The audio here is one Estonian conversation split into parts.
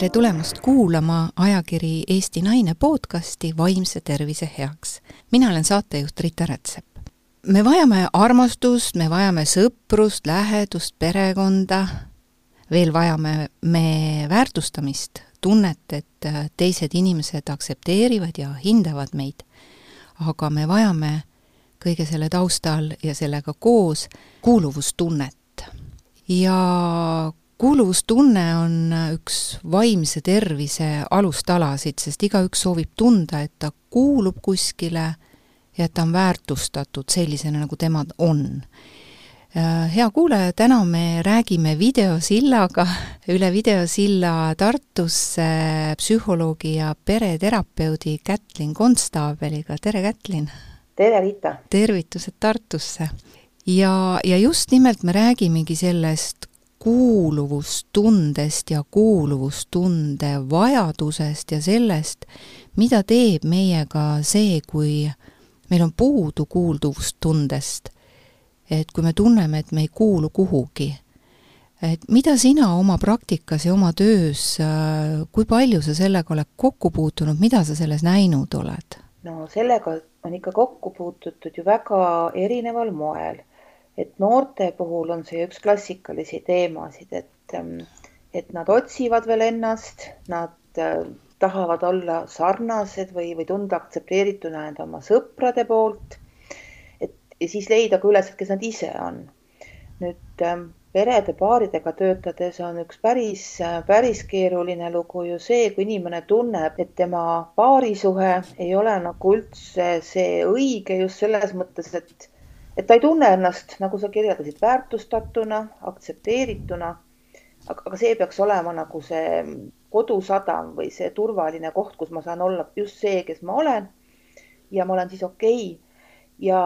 tere tulemast kuulama ajakiri Eesti Naine podcasti Vaimse tervise heaks. mina olen saatejuht Rita Rätsep. me vajame armastust, me vajame sõprust, lähedust, perekonda, veel vajame me väärtustamist, tunnet, et teised inimesed aktsepteerivad ja hindavad meid. aga me vajame kõige selle taustal ja sellega koos kuuluvustunnet. ja kuuluvustunne on üks vaimse tervise alustalasid, sest igaüks soovib tunda, et ta kuulub kuskile ja et ta on väärtustatud sellisena, nagu tema on. Äh, hea kuulaja, täna me räägime videosillaga üle videosilla Tartusse psühholoogi ja pereterapeudi Kätlin Konstaabeliga, tere Kätlin! tere Rita! tervitused Tartusse! ja, ja just nimelt me räägimegi sellest, kuuluvustundest ja kuuluvustunde vajadusest ja sellest, mida teeb meiega see, kui meil on puudu kuulduvustundest. et kui me tunneme, et me ei kuulu kuhugi. et mida sina oma praktikas ja oma töös, kui palju sa sellega oled kokku puutunud, mida sa selles näinud oled? no sellega on ikka kokku puututud ju väga erineval moel et noorte puhul on see üks klassikalisi teemasid, et, ähm, et nad otsivad veel ennast, nad äh, tahavad olla sarnased või, või tunda aktsepteerituna enda oma sõprade poolt. et ja siis leida ka üles, kes nad ise on. nüüd ähm, perede, paaridega töötades on üks päris, äh, päris keeruline lugu ju see, kui inimene tunneb, et tema paarisuhe ei ole nagu üldse see õige just selles mõttes, et et ta ei tunne ennast, nagu sa kirjeldasid, väärtustatuna, aktsepteerituna. aga see peaks olema nagu see kodusadam või see turvaline koht, kus ma saan olla just see, kes ma olen. ja ma olen siis okei okay. ja,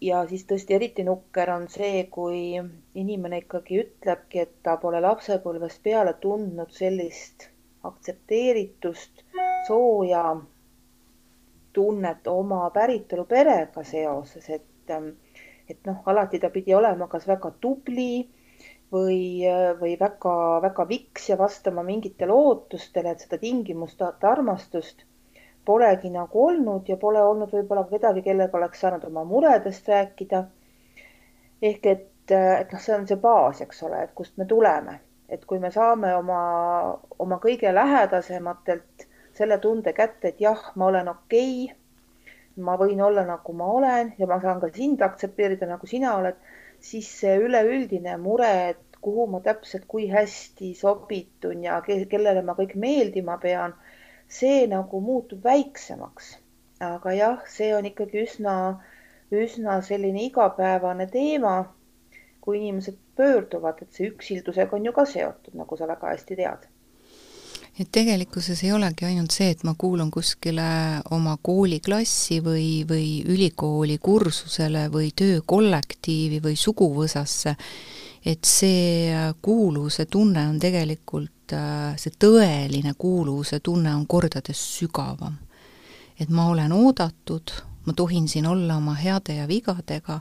ja siis tõesti eriti nukker on see, kui inimene ikkagi ütlebki, et ta pole lapsepõlvest peale tundnud sellist aktsepteeritust, sooja tunnet oma päritolu perega seoses, et et noh, alati ta pidi olema kas väga tubli või, või väga-väga viks ja vastama mingitele ootustele, et seda tingimusteta armastust polegi nagu olnud ja pole olnud võib-olla kedagi, kellega oleks saanud oma muredest rääkida. ehk et, et noh, see on see baas, eks ole, et kust me tuleme, et kui me saame oma, oma kõige lähedasematelt selle tunde kätte, et jah, ma olen okei okay, ma võin olla nagu ma olen ja ma saan ka sind aktsepteerida, nagu sina oled, siis see üleüldine mure, et kuhu ma täpselt, kui hästi sobitun ja ke kellele ma kõik meeldima pean, see nagu muutub väiksemaks. aga jah, see on ikkagi üsna, üsna selline igapäevane teema, kui inimesed pöörduvad, et see üksildusega on ju ka seotud, nagu sa väga hästi tead et tegelikkuses ei olegi ainult see, et ma kuulun kuskile oma kooliklassi või, või ülikooli kursusele või töökollektiivi või suguvõsasse, et see kuuluvuse tunne on tegelikult, see tõeline kuuluvuse tunne on kordades sügavam. et ma olen oodatud, ma tohin siin olla oma heade ja vigadega,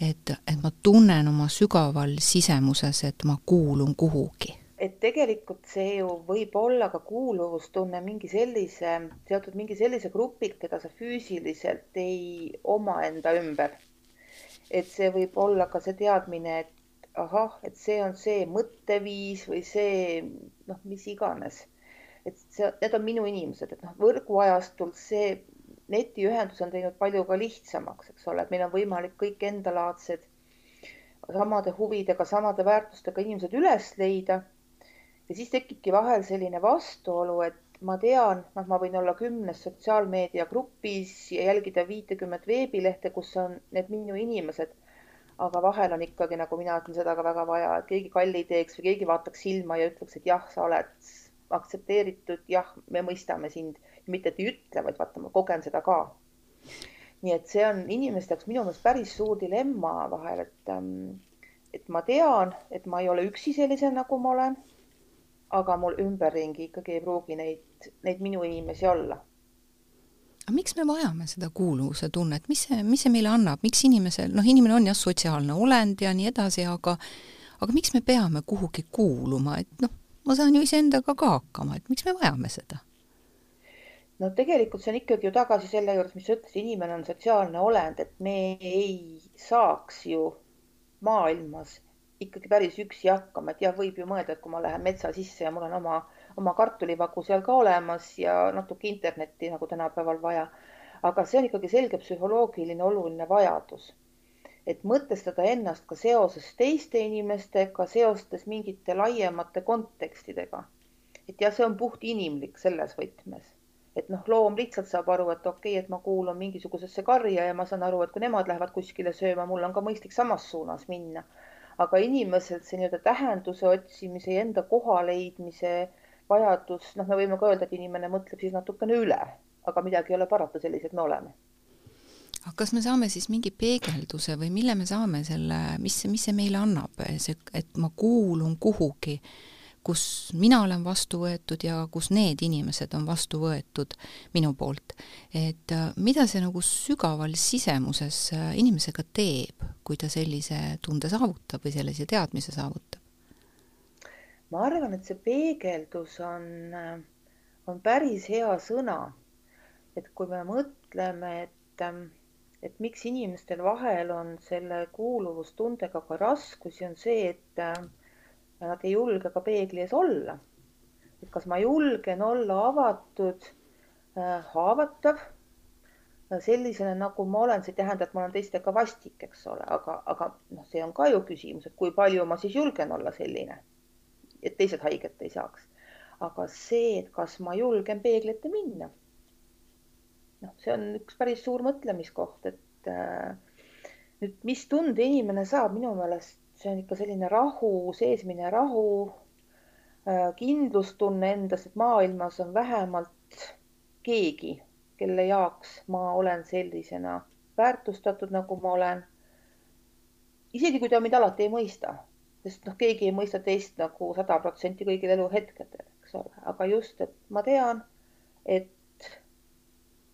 et, et ma tunnen oma sügaval sisemuses, et ma kuulun kuhugi et tegelikult see ju võib olla ka kuuluvustunne mingi sellise, seotud mingi sellise grupiga, keda sa füüsiliselt ei oma enda ümber. et see võib olla ka see teadmine, et ahah, et see on see mõtteviis või see noh, mis iganes. et see, need on minu inimesed, et noh, võrguajastul see netiühendus on teinud palju ka lihtsamaks, eks ole, et meil on võimalik kõik endalaadsed samade huvidega, samade väärtustega inimesed üles leida ja siis tekibki vahel selline vastuolu, et ma tean, noh, ma võin olla kümnes sotsiaalmeediagrupis ja jälgida viitekümmet veebilehte, kus on need minu inimesed. aga vahel on ikkagi, nagu mina ütlen, seda ka väga vaja, et keegi kalli teeks või keegi vaataks silma ja ütleks, et jah, sa oled aktsepteeritud, jah, me mõistame sind. mitte, et ei ütle, vaid vaata, ma kogen seda ka. nii et see on inimeste jaoks minu meelest päris suur dilemma vahel, et, ähm, et ma tean, et ma ei ole üksi sellisena, nagu ma olen aga mul ümberringi ikkagi ei pruugi neid, neid minu inimesi olla. aga miks me vajame seda kuuluvuse tunnet, mis see, mis see meile annab, miks inimesel, noh, inimene on jah, sotsiaalne olend ja nii edasi, aga aga miks me peame kuhugi kuuluma, et noh, ma saan ju iseendaga ka hakkama, et miks me vajame seda? no tegelikult see on ikkagi ju tagasi selle juures, mis sa ütlesid, inimene on sotsiaalne olend, et me ei saaks ju maailmas ikkagi päris üksi hakkama, et jah, võib ju mõelda, et kui ma lähen metsa sisse ja mul on oma, oma kartulivagu seal ka olemas ja natuke internetti nagu tänapäeval vaja. aga see on ikkagi selge psühholoogiline oluline vajadus. et mõtestada ennast ka seoses teiste inimestega, seostes mingite laiemate kontekstidega. et jah, see on puht inimlik selles võtmes et noh, loom lihtsalt saab aru, et okei okay,, et ma kuulun mingisugusesse karja ja ma saan aru, et kui nemad lähevad kuskile sööma, mul on ka mõistlik samas suunas minna. Aga inimesel see nii-öelda tähenduse otsimise ja enda koha leidmise vajadus, noh, me võime ka öelda, et inimene mõtleb siis natukene üle, aga midagi ei ole parata, sellised me oleme. Aga kas me saame siis mingi peegelduse või mille me saame selle, mis, mis see meile annab, see, et ma kuulun kuhugi kus mina olen vastu võetud ja kus need inimesed on vastu võetud minu poolt. et äh, mida see nagu sügaval sisemuses äh, inimesega teeb, kui ta sellise tunde saavutab või sellise teadmise saavutab? ma arvan, et see peegeldus on, äh, on päris hea sõna. et kui me mõtleme, et, ähm, et miks inimestel vahel on selle kuuluvustundega ka raskusi, on see, et ja nad ei julge ka peegli ees olla. et kas ma julgen olla avatud äh,, haavatav sellisena, nagu ma olen, see ei tähenda, et ma olen teistega vastik, eks ole, aga, aga noh, see on ka ju küsimus, et kui palju ma siis julgen olla selline, et teised haiget ei saaks. aga see, et kas ma julgen peegli ette minna. noh, see on üks päris suur mõtlemiskoht, et äh, nüüd, mis tunde inimene saab, minu meelest see on ikka selline rahu, seesmine rahu, äh, kindlustunne endas, et maailmas on vähemalt keegi, kelle jaoks ma olen sellisena väärtustatud, nagu ma olen. isegi kui ta mind alati ei mõista, sest noh, keegi ei mõista teist nagu sada protsenti kõigil eluhetkedel, eks ole, aga just, et ma tean, et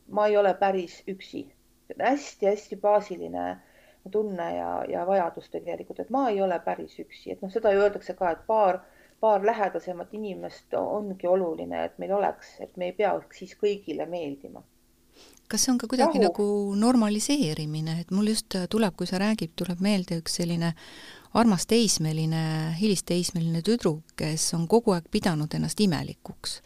ma ei ole päris üksi. hästi-hästi baasiline tunne ja, ja vajadus tegelikult, et ma ei ole päris üksi, et noh, seda ju öeldakse ka, et paar, paar lähedasemat inimest ongi oluline, et meil oleks, et me ei peaks siis kõigile meeldima kas see on ka kuidagi Rahu. nagu normaliseerimine, et mul just tuleb, kui sa räägid, tuleb meelde üks selline armas teismeline, hilisteismeline tüdruk, kes on kogu aeg pidanud ennast imelikuks.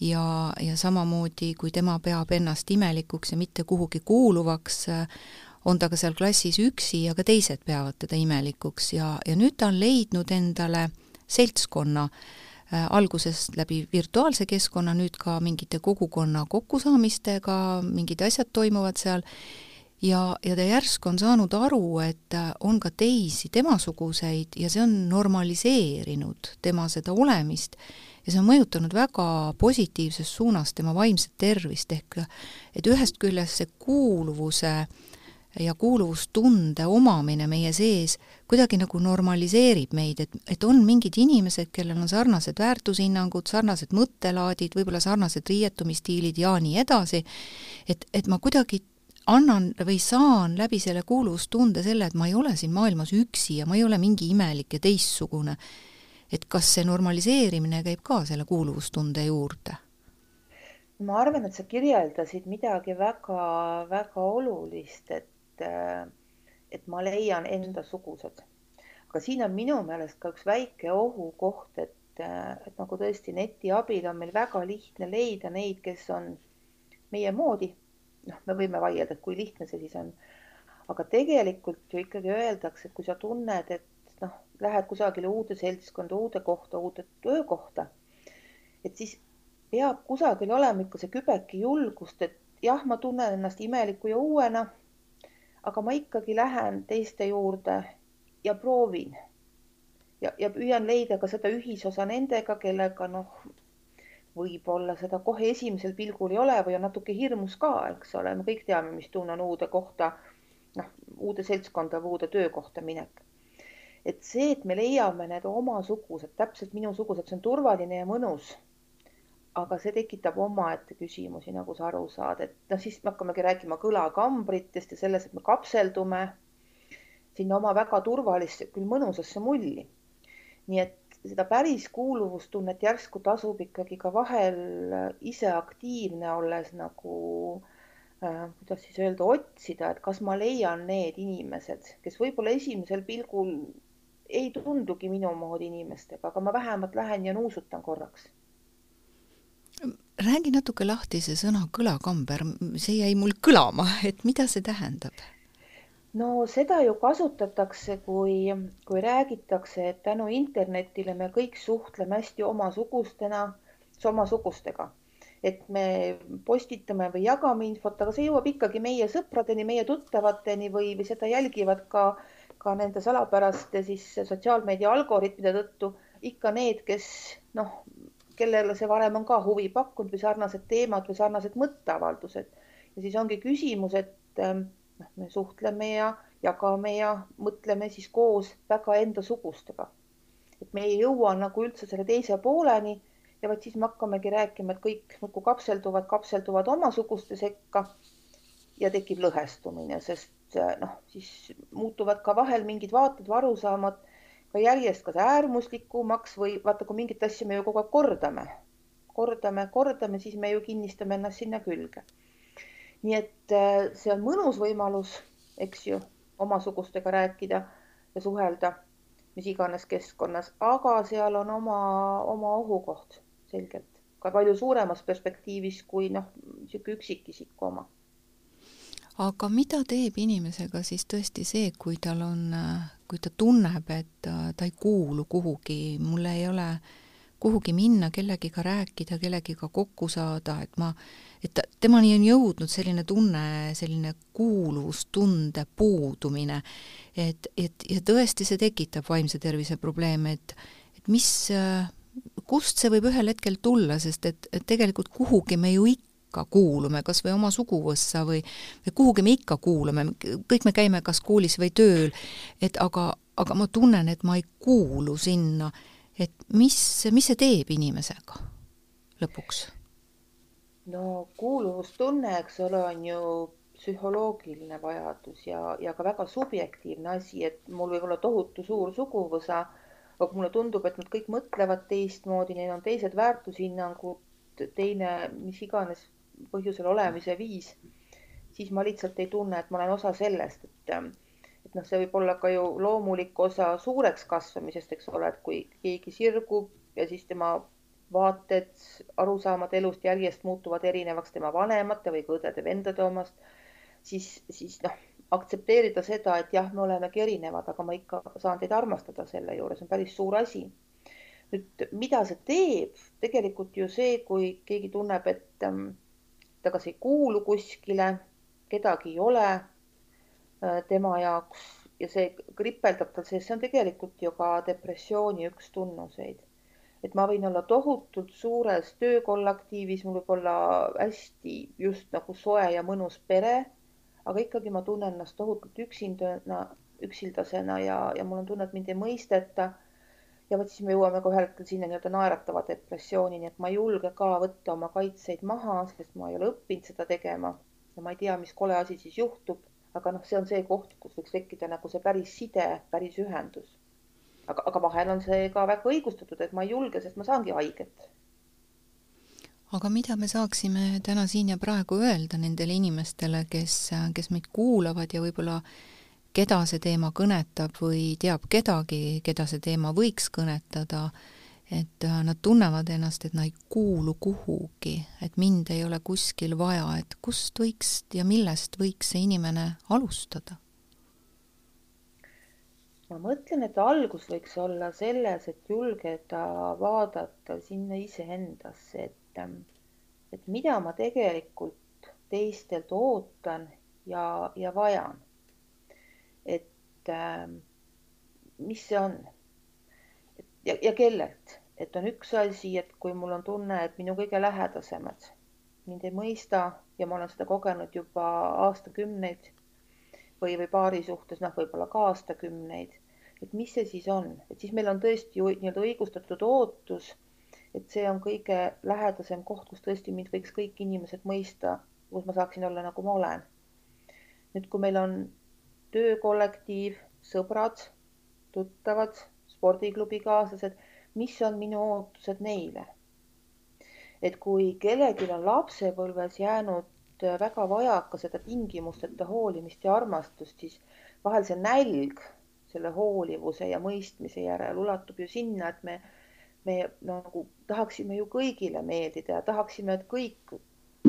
ja, ja samamoodi, kui tema peab ennast imelikuks ja mitte kuhugi kuuluvaks, on ta ka seal klassis üksi ja ka teised peavad teda imelikuks. Ja, ja nüüd ta on leidnud endale seltskonna äh, alguses läbi virtuaalse keskkonna, nüüd ka mingite kogukonna kokkusaamistega, mingid asjad toimuvad seal, ja, ja ta järsku on saanud aru, et on ka teisi temasuguseid ja see on normaliseerinud tema seda olemist ja see on mõjutanud väga positiivses suunas tema vaimset tervist, ehk et ühest küljest see kuuluvuse äh, ja kuuluvustunde omamine meie sees kuidagi nagu normaliseerib meid, et, et on mingid inimesed, kellel on sarnased väärtushinnangud, sarnased mõttelaadid, võib-olla sarnased riietumisstiilid ja nii edasi, et, et ma kuidagi annan või saan läbi selle kuuluvustunde selle, et ma ei ole siin maailmas üksi ja ma ei ole mingi imelik ja teistsugune. et kas see normaliseerimine käib ka selle kuuluvustunde juurde? ma arvan, et sa kirjeldasid midagi väga-väga olulist, et et, et ma leian endasugused. aga siin on minu meelest ka üks väike ohukoht, et, et nagu tõesti neti abil on meil väga lihtne leida neid, kes on meie moodi. noh, me võime vaielda, et kui lihtne see siis on. aga tegelikult ju ikkagi öeldakse, et kui sa tunned, et noh, lähed kusagile uude seltskonda, uude kohta, uude töökohta, et siis peab kusagil olema ikka see kübeke julgust, et jah, ma tunnen ennast imeliku ja uuena aga ma ikkagi lähen teiste juurde ja proovin. ja, ja püüan leida ka seda ühisosa nendega, kellega noh, võib-olla seda kohe esimesel pilgul ei ole või on natuke hirmus ka, eks ole, me kõik teame, mis tunne on uude kohta, noh, uude seltskonda või uude töökohta minek. et see, et me leiame need omasugused, täpselt minusugused, see on turvaline ja mõnus aga see tekitab omaette küsimusi, nagu sa aru saad, et noh, siis me hakkamegi rääkima kõlakambritest ja sellest, et me kapseldume sinna oma väga turvalisse, küll mõnusasse mulli. nii et seda päris kuuluvustunnet järsku tasub ikkagi ka vahel ise aktiivne olles nagu äh, kuidas siis öelda, otsida, et kas ma leian need inimesed, kes võib-olla esimesel pilgul ei tundugi minu moodi inimestega, aga ma vähemalt lähen ja nuusutan korraks. Räägi natuke lahti see sõna kõlakamber, see jäi mul kõlama, et mida see tähendab? no seda ju kasutatakse, kui, kui räägitakse, et tänu internetile me kõik suhtleme hästi omasugustena, omasugustega. et me postitame või jagame infot, aga see jõuab ikkagi meie sõpradeni, meie tuttavateni või, või seda jälgivad ka, ka nende salapäraste siis sotsiaalmeedia algoritmide tõttu ikka need, kes noh, kellele see varem on ka huvi pakkunud või sarnased teemad või sarnased mõtteavaldused. ja siis ongi küsimus, et ähm, noh, me suhtleme ja jagame ja mõtleme siis koos väga endasugustega. et me ei jõua nagu üldse selle teise pooleni ja vot siis me hakkamegi rääkima, et kõik muudkui kapselduvad, kapselduvad omasuguste sekka ja tekib lõhestumine, sest noh, siis muutuvad ka vahel mingid vaated või arusaamad ka järjest kas äärmuslikumaks või vaata, kui mingit asja me ju kogu aeg kordame, kordame, kordame, siis me ju kinnistame ennast sinna külge. Nii et äh, see on mõnus võimalus, eks ju, omasugustega rääkida ja suhelda mis iganes keskkonnas, aga seal on oma, oma ohukoht selgelt. Ka palju suuremas perspektiivis kui noh, niisugune üksikisiku oma. Aga mida teeb inimesega siis tõesti see, kui tal on, kui ta tunneb, et ta ei kuulu kuhugi, mul ei ole kuhugi minna, kellegiga rääkida, kellegiga kokku saada, et ma et ta, temani on jõudnud selline tunne, selline kuuluvustunde puudumine, et, et ja tõesti see tekitab vaimse tervise probleeme, et et mis, kust see võib ühel hetkel tulla, sest et, et tegelikult kuhugi me ju ikka kuulume, kas või oma suguvõssa või, või kuhugi me ikka kuulume, kõik me käime kas koolis või tööl, et aga, aga ma tunnen, et ma ei kuulu sinna, et mis, mis see teeb inimesega lõpuks? No kuuluvustunne, eks ole, on ju psühholoogiline vajadus ja, ja ka väga subjektiivne asi, et mul võib olla tohutu suur suguvõsa, aga mulle tundub, et nad kõik mõtlevad teistmoodi, neil on teised väärtushinnangud, teine mis iganes põhjusel olemise viis, siis ma lihtsalt ei tunne, et ma olen osa sellest, et et noh, see võib olla ka ju loomulik osa suureks kasvamisest, eks ole, et kui keegi sirgub ja siis tema vaated, arusaamad elust järjest muutuvad erinevaks tema vanemate või ka õdede-vendade omast, siis, siis noh, aktsepteerida seda, et jah, me olemegi erinevad, aga ma ikka saan teid armastada selle juures, on päris suur asi. nüüd, mida see teeb, tegelikult ju see, kui keegi tunneb, et ähm, ta kas ei kuulu kuskile, kedagi ei ole äh, tema jaoks ja see kripeldab tal sees, see on tegelikult ju ka depressiooni üks tunnuseid et ma võin olla tohutult suures töökollektiivis, mul võib olla hästi just nagu soe ja mõnus pere, aga ikkagi ma tunnen ennast tohutult üksindana, üksildasena ja, ja mul on tunne, et mind ei mõisteta. Ja vot siis me jõuame ka ühel hetkel sinna nii-öelda naeratava depressioonini, et ma ei julge ka võtta oma kaitseid maha, sest ma ei ole õppinud seda tegema ja ma ei tea, mis kole asi siis juhtub. aga noh, see on see koht, kus võiks tekkida nagu see päris side, päris ühendus aga, aga vahel on see ka väga õigustatud, et ma ei julge, sest ma saangi haiget. aga mida me saaksime täna siin ja praegu öelda nendele inimestele, kes, kes meid kuulavad ja võib-olla keda see teema kõnetab või teab kedagi, keda see teema võiks kõnetada, et nad tunnevad ennast, et nad ei kuulu kuhugi, et mind ei ole kuskil vaja, et kust võiks ja millest võiks see inimene alustada ma mõtlen, et algus võiks olla selles, et julgeda vaadata sinna iseendasse, et, et mida ma tegelikult teistelt ootan ja, ja vajan. Et mis see on? ja, ja kellelt, et on üks asi, et kui mul on tunne, et minu kõige lähedasemad mind ei mõista ja ma olen seda kogenud juba aastakümneid või, või paari suhtes, noh, võib-olla ka aastakümneid. et mis see siis on, et siis meil on tõesti ju nii-öelda õigustatud ootus, et see on kõige lähedasem koht, kus tõesti mind võiks kõik inimesed mõista, kus ma saaksin olla, nagu ma olen. nüüd, kui meil on töökollektiiv, sõbrad, tuttavad, spordiklubi kaaslased, mis on minu ootused neile. et kui kellelgi on lapsepõlves jäänud väga vajaka seda tingimusteta hoolimist ja armastust, siis vahel see nälg selle hoolivuse ja mõistmise järel ulatub ju sinna, et me, me nagu tahaksime ju kõigile meeldida ja tahaksime, et kõik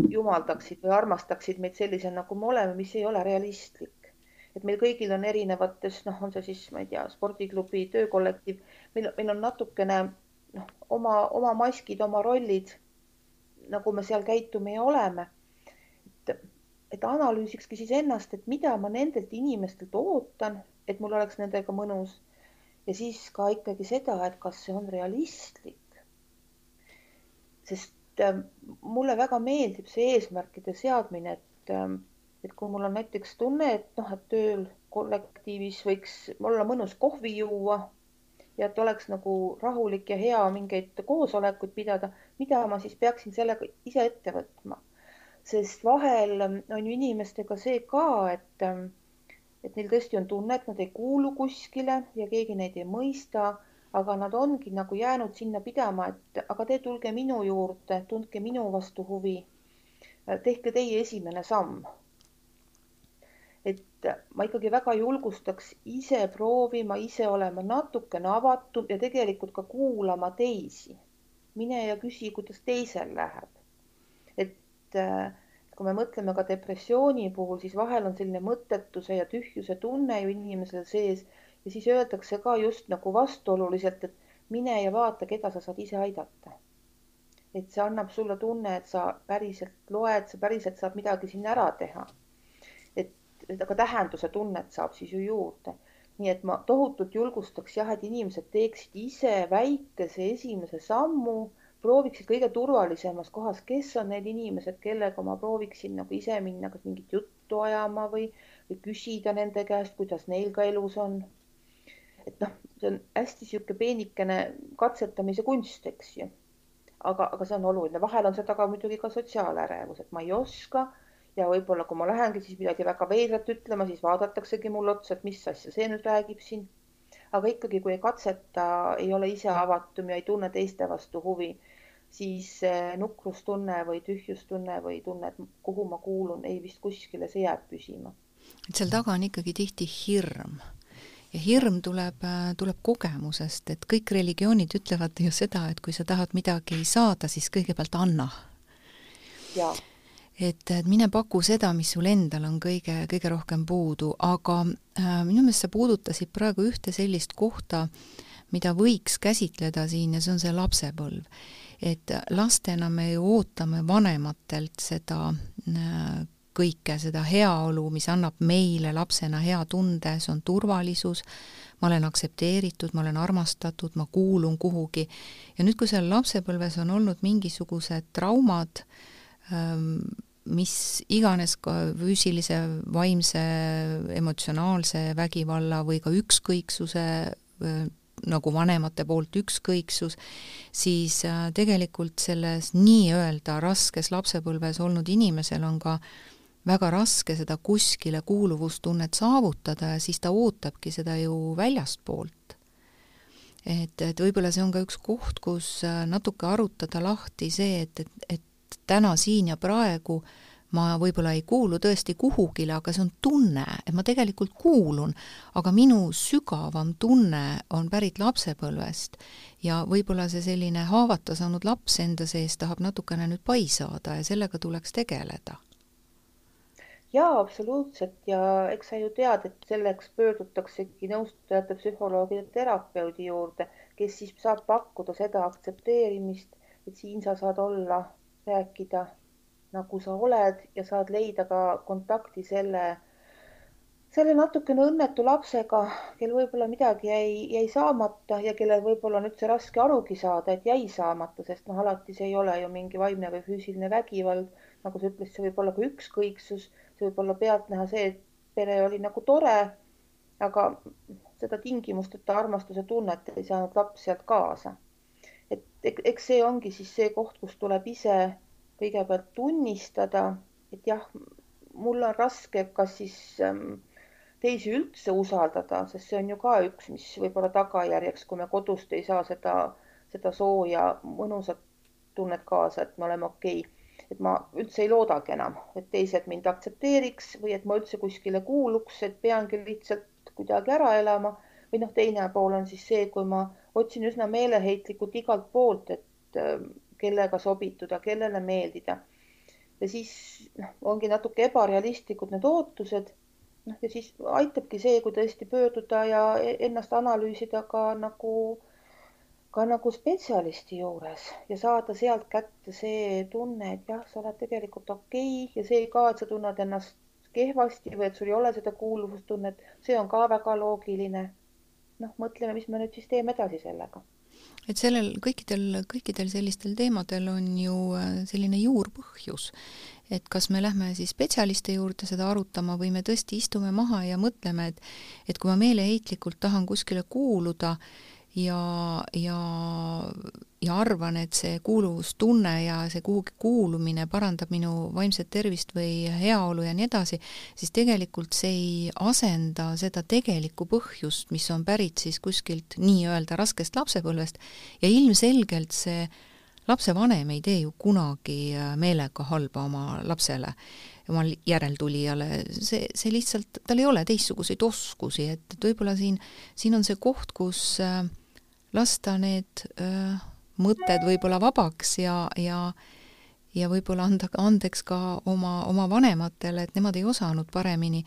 jumaldaksid või armastaksid meid sellisena, nagu me oleme, mis ei ole realistlik. Et meil kõigil on erinevates, noh, on see siis, ma ei tea, spordiklubi, töökollektiiv, meil, meil on natukene noh, oma, oma maskid, oma rollid, nagu me seal käitume ja oleme. et, et analüüsikski siis ennast, et mida ma nendelt inimestelt ootan, et mul oleks nendega mõnus ja siis ka ikkagi seda, et kas see on realistlik. sest Ähm, mulle väga meeldib see eesmärkide seadmine, et, ähm, et kui mul on näiteks tunne, et noh, et tööl kollektiivis võiks olla mõnus kohvi juua ja et oleks nagu rahulik ja hea mingeid koosolekuid pidada, mida ma siis peaksin sellega ise ette võtma. sest vahel on ju inimestega see ka, et, et neil tõesti on tunne, et nad ei kuulu kuskile ja keegi neid ei mõista aga nad ongi nagu jäänud sinna pidama, et aga te tulge minu juurde, tundke minu vastu huvi. tehke teie esimene samm. Et ma ikkagi väga julgustaks ise proovima, ise olema natukene avatum ja tegelikult ka kuulama teisi. mine ja küsi, kuidas teisel läheb. et kui me mõtleme ka depressiooni puhul, siis vahel on selline mõttetuse ja tühjuse tunne ju inimesel sees ja siis öeldakse ka just nagu vastuoluliselt, et mine ja vaata, keda sa saad ise aidata. et see annab sulle tunne, et sa päriselt loed, sa päriselt saad midagi siin ära teha. Aga tähenduse tunnet saab siis ju juurde. nii et ma tohutult julgustaks jah, et inimesed teeksid ise väikese esimese sammu, prooviksid kõige turvalisemas kohas, kes on need inimesed, kellega ma prooviksin nagu ise minna, kas mingit juttu ajama või, või küsida nende käest, kuidas neil ka elus on et noh, see on hästi niisugune peenikene katsetamise kunst, eks ju. aga, aga see on oluline, vahel on seda ka muidugi ka sotsiaalärevus, et ma ei oska ja võib-olla kui ma lähengi siis midagi väga veidrat ütlema, siis vaadataksegi mulle otsa, et mis asja see nüüd räägib siin. aga ikkagi, kui ei katseta, ei ole ise avatum ja ei tunne teiste vastu huvi, siis nukrustunne või tühjustunne või tunne, et kuhu ma kuulun, ei vist kuskile, see jääb püsima. et seal taga on ikkagi tihti hirm ja hirm tuleb, äh, tuleb kogemusest, et kõik religioonid ütlevad ju seda, et kui sa tahad midagi saada, siis kõigepealt anna. Et, et mine paku seda, mis sul endal on kõige, kõige rohkem puudu, aga äh, minu meelest sa puudutasid praegu ühte sellist kohta, mida võiks käsitleda siin ja see on see lapsepõlv. et lastena me ju ootame vanematelt seda äh, kõike seda heaolu, mis annab meile lapsena hea tunde, see on turvalisus, ma olen aktsepteeritud, ma olen armastatud, ma kuulun kuhugi. ja nüüd, kui seal lapsepõlves on olnud mingisugused traumad, ähm, mis iganes ka füüsilise, vaimse, emotsionaalse vägivalla või ka ükskõiksuse nagu vanemate poolt ükskõiksus, siis äh, tegelikult selles nii-öelda raskes lapsepõlves olnud inimesel on ka väga raske seda kuskile kuuluvustunnet saavutada ja siis ta ootabki seda ju väljastpoolt. et, et võib-olla see on ka üks koht, kus äh, natuke arutada lahti see, et, et, et täna siin ja praegu ma võib-olla ei kuulu tõesti kuhugile, aga see on tunne, et ma tegelikult kuulun, aga minu sügavam tunne on pärit lapsepõlvest ja võib-olla see selline haavata saanud laps enda sees tahab natukene nüüd pai saada ja sellega tuleks tegeleda. Jaa, absoluutselt. Ja eks sa ju tead, et selleks pöördutaksegi nõustajate, psühholoogide, terapeudi juurde, kes siis saab pakkuda seda aktsepteerimist, et siin sa saad olla, rääkida nagu sa oled ja saad leida ka kontakti selle, selle natukene õnnetu lapsega, kel võib-olla midagi jäi, jäi saamata ja kellel võib-olla on üldse raske arugi saada, et jäi saamata, sest noh, alati see ei ole ju mingi vaimne või füüsiline vägivald. nagu sa ütlesid, see võib olla ka ükskõiksus see võib olla pealtnäha see, et pere oli nagu tore, aga seda tingimusteta armastuse tunnet ei saanud laps sealt kaasa. Eks see ongi siis see koht, kus tuleb ise kõigepealt tunnistada, et jah, mul on raske, kas siis ähm, teisi üldse usaldada, sest see on ju ka üks, mis võib olla tagajärjeks, kui me kodust ei saa seda seda sooja mõnusat tunnet kaasa, et me oleme okei okay et ma üldse ei loodagi enam, et teised mind aktsepteeriks või et ma üldse kuskile kuuluks, et peangi lihtsalt kuidagi ära elama. või noh, teine pool on siis see, kui ma otsin üsna meeleheitlikult igalt poolt, et äh, kellega sobituda, kellele meeldida. ja siis noh, ongi natuke ebarealistlikud need ootused. noh, ja siis aitabki see, kui tõesti pöörduda ja e-, ennast analüüsida ka nagu ka nagu spetsialisti juures ja saada sealt kätte see tunne, et jah, sa oled tegelikult okei okay ja see ka, et sa tunned ennast kehvasti või et sul ei ole seda kuuluvustunnet, see on ka väga loogiline. Noh, mõtleme, mis me nüüd siis teeme edasi sellega. et sellel kõikidel, kõikidel sellistel teemadel on ju äh, selline juurpõhjus, et kas me lähme siis spetsialisti juurde seda arutama või me tõesti istume maha ja mõtleme, et et kui ma meeleheitlikult tahan kuskile kuuluda, ja, ja, ja arvan, et see kuuluvustunne ja see kuhugi kuulumine parandab minu vaimset tervist või heaolu ja nii edasi, siis tegelikult see ei asenda seda tegelikku põhjust, mis on pärit siis kuskilt nii-öelda raskest lapsepõlvest. Ja ilmselgelt see lapsevanem ei tee ju kunagi meelega halba oma lapsele oma järeltulijale, see, see lihtsalt, tal ei ole teistsuguseid oskusi, et, et võib-olla siin, siin on see koht, kus äh, lasta need öö, mõtted võib-olla vabaks ja, ja ja võib-olla anda andeks ka oma, oma vanematele, et nemad ei osanud paremini.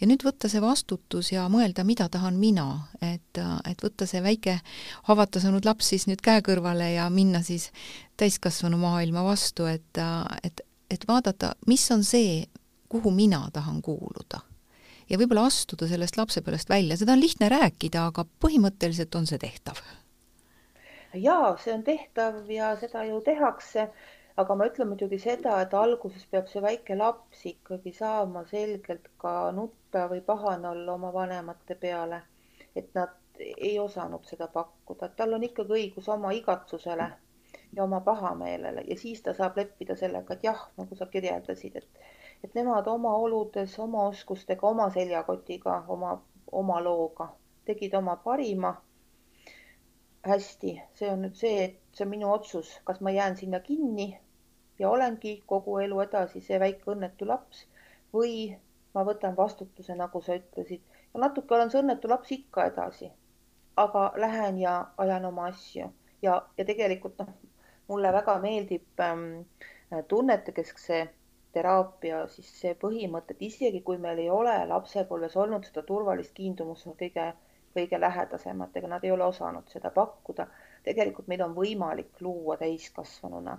ja nüüd võtta see vastutus ja mõelda, mida tahan mina, et, et võtta see väike haavata saanud laps siis nüüd käe kõrvale ja minna siis täiskasvanu maailma vastu, et, et, et vaadata, mis on see, kuhu mina tahan kuuluda. ja võib-olla astuda sellest lapsepõlvest välja, seda on lihtne rääkida, aga põhimõtteliselt on see tehtav jaa, see on tehtav ja seda ju tehakse. aga ma ütlen muidugi seda, et alguses peab see väike laps ikkagi saama selgelt ka nutta või pahane olla oma vanemate peale. et nad ei osanud seda pakkuda, et tal on ikkagi õigus oma igatsusele ja oma pahameelele ja siis ta saab leppida sellega, et jah, nagu sa kirjeldasid, et, et nemad oma oludes, oma oskustega, oma seljakotiga, oma, oma looga tegid oma parima hästi, see on nüüd see, et see on minu otsus, kas ma jään sinna kinni ja olengi kogu elu edasi see väike õnnetu laps või ma võtan vastutuse, nagu sa ütlesid ja natuke olen see õnnetu laps ikka edasi. aga lähen ja ajan oma asju ja, ja tegelikult noh, mulle väga meeldib ähm, tunnetekeskse teraapia siis see põhimõte, et isegi kui meil ei ole lapsepõlves olnud seda turvalist kiindumust kõige kõige lähedasematega, nad ei ole osanud seda pakkuda. tegelikult meil on võimalik luua täiskasvanuna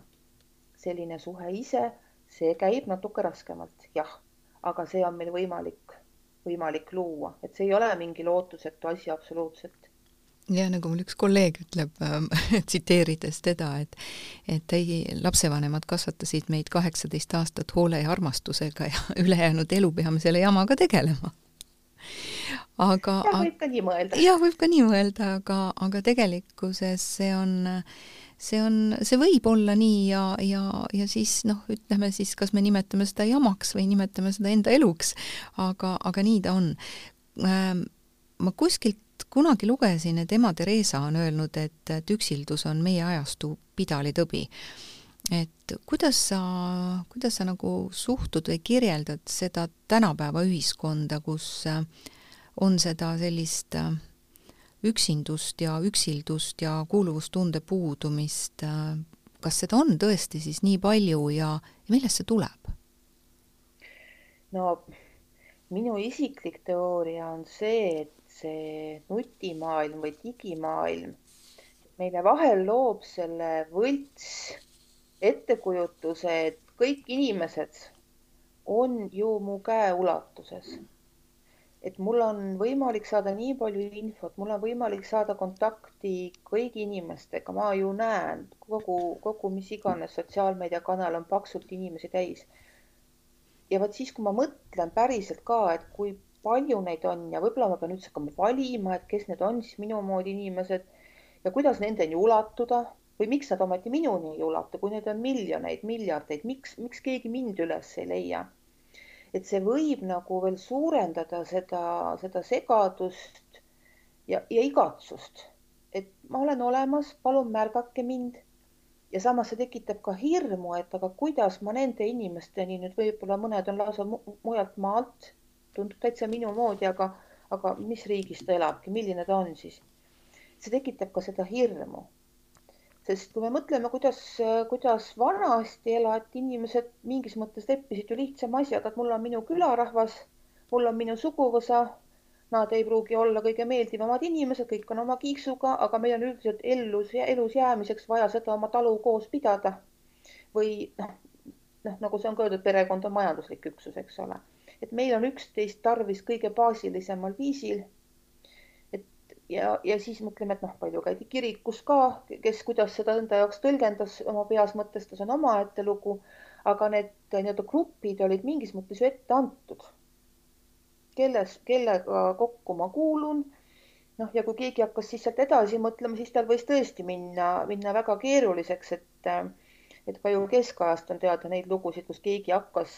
selline suhe ise, see käib natuke raskemalt, jah, aga see on meil võimalik, võimalik luua, et see ei ole mingi lootusetu asi absoluutselt ja nagu mul üks kolleeg ütleb äh,, tsiteerides teda, et et ei, lapsevanemad kasvatasid meid kaheksateist aastat hoole ja armastusega ja ülejäänud elu peame selle jamaga tegelema aga jah, võib ka nii mõelda. jah, võib ka nii mõelda, aga, aga tegelikkuses see on, see on, see võib olla nii ja, ja, ja siis noh, ütleme siis, kas me nimetame seda jamaks või nimetame seda enda eluks, aga, aga nii ta on ähm,. ma kuskilt kunagi lugesin, et ema Theresa on öelnud, et, et üksildus on meie ajastu pidalitõbi et kuidas sa, kuidas sa nagu suhtud või kirjeldad seda tänapäeva ühiskonda, kus äh, on seda sellist äh, üksindust ja üksildust ja kuuluvustunde puudumist, äh, kas seda on tõesti siis nii palju ja, ja millest see tuleb? no minu isiklik teooria on see, et see nutimaailm või digimaailm meile vahel loob selle võlts ettekujutuse, et kõik inimesed on ju mu käeulatuses et mul on võimalik saada nii palju infot, mul on võimalik saada kontakti kõigi inimestega, ma ju näen kogu, kogu mis iganes sotsiaalmeediakanal on paksult inimesi täis. ja vot siis, kui ma mõtlen päriselt ka, et kui palju neid on ja võib-olla ma pean üldse hakkama valima, et kes need on siis minu moodi inimesed ja kuidas nendeni ulatuda või miks nad ometi minuni ei ulatu, kui neid on miljoneid, miljardeid, miks, miks keegi mind üles ei leia et see võib nagu veel suurendada seda, seda segadust ja, ja igatsust. et ma olen olemas, palun märgake mind. ja samas see tekitab ka hirmu, et aga kuidas ma nende inimesteni nüüd võib-olla mõned on lausa mujalt maalt, tundub täitsa minu moodi, aga, aga mis riigis ta elabki, milline ta on siis? see tekitab ka seda hirmu sest kui me mõtleme, kuidas, kuidas vanasti elati, inimesed mingis mõttes leppisid ju lihtsama asjaga, et mul on minu külarahvas, mul on minu suguvõsa. Nad ei pruugi olla kõige meeldivamad inimesed, kõik on oma kiiksuga, aga meil on üldiselt ellus, elus jäämiseks vaja seda oma talu koos pidada. või noh, noh, nagu see on ka öeldud, perekond on majanduslik üksus, eks ole. et meil on üksteist tarvis kõige baasilisemal viisil ja, ja siis mõtleme, et noh, palju käidi kirikus ka, kes kuidas seda enda jaoks tõlgendas, oma peas mõtestas, on omaette lugu. aga need nii-öelda grupid olid mingis mõttes ju ette antud. kelles, kellega kokku ma kuulun. noh, ja kui keegi hakkas siis sealt edasi mõtlema, siis tal võis tõesti minna, minna väga keeruliseks, et et ka ju keskajast on teada neid lugusid, kus keegi hakkas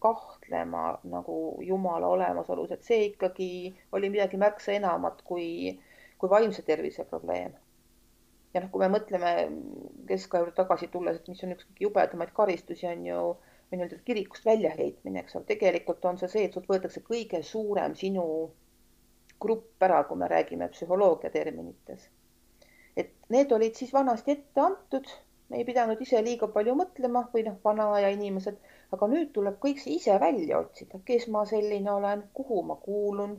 kahtlema nagu Jumala olemasolus, et see ikkagi oli midagi märksa enamat kui kui vaimse tervise probleem. ja noh, kui me mõtleme keskaja juurde tagasi tulles, et mis on üks jubedamaid karistusi, on ju nii-öelda kirikust väljaheitmine, eks ole, tegelikult on see see, et sult võetakse kõige suurem sinu grupp ära, kui me räägime psühholoogia terminites. et need olid siis vanasti ette antud, me ei pidanud ise liiga palju mõtlema või noh, vana aja inimesed, aga nüüd tuleb kõik see ise välja otsida, kes ma selline olen, kuhu ma kuulun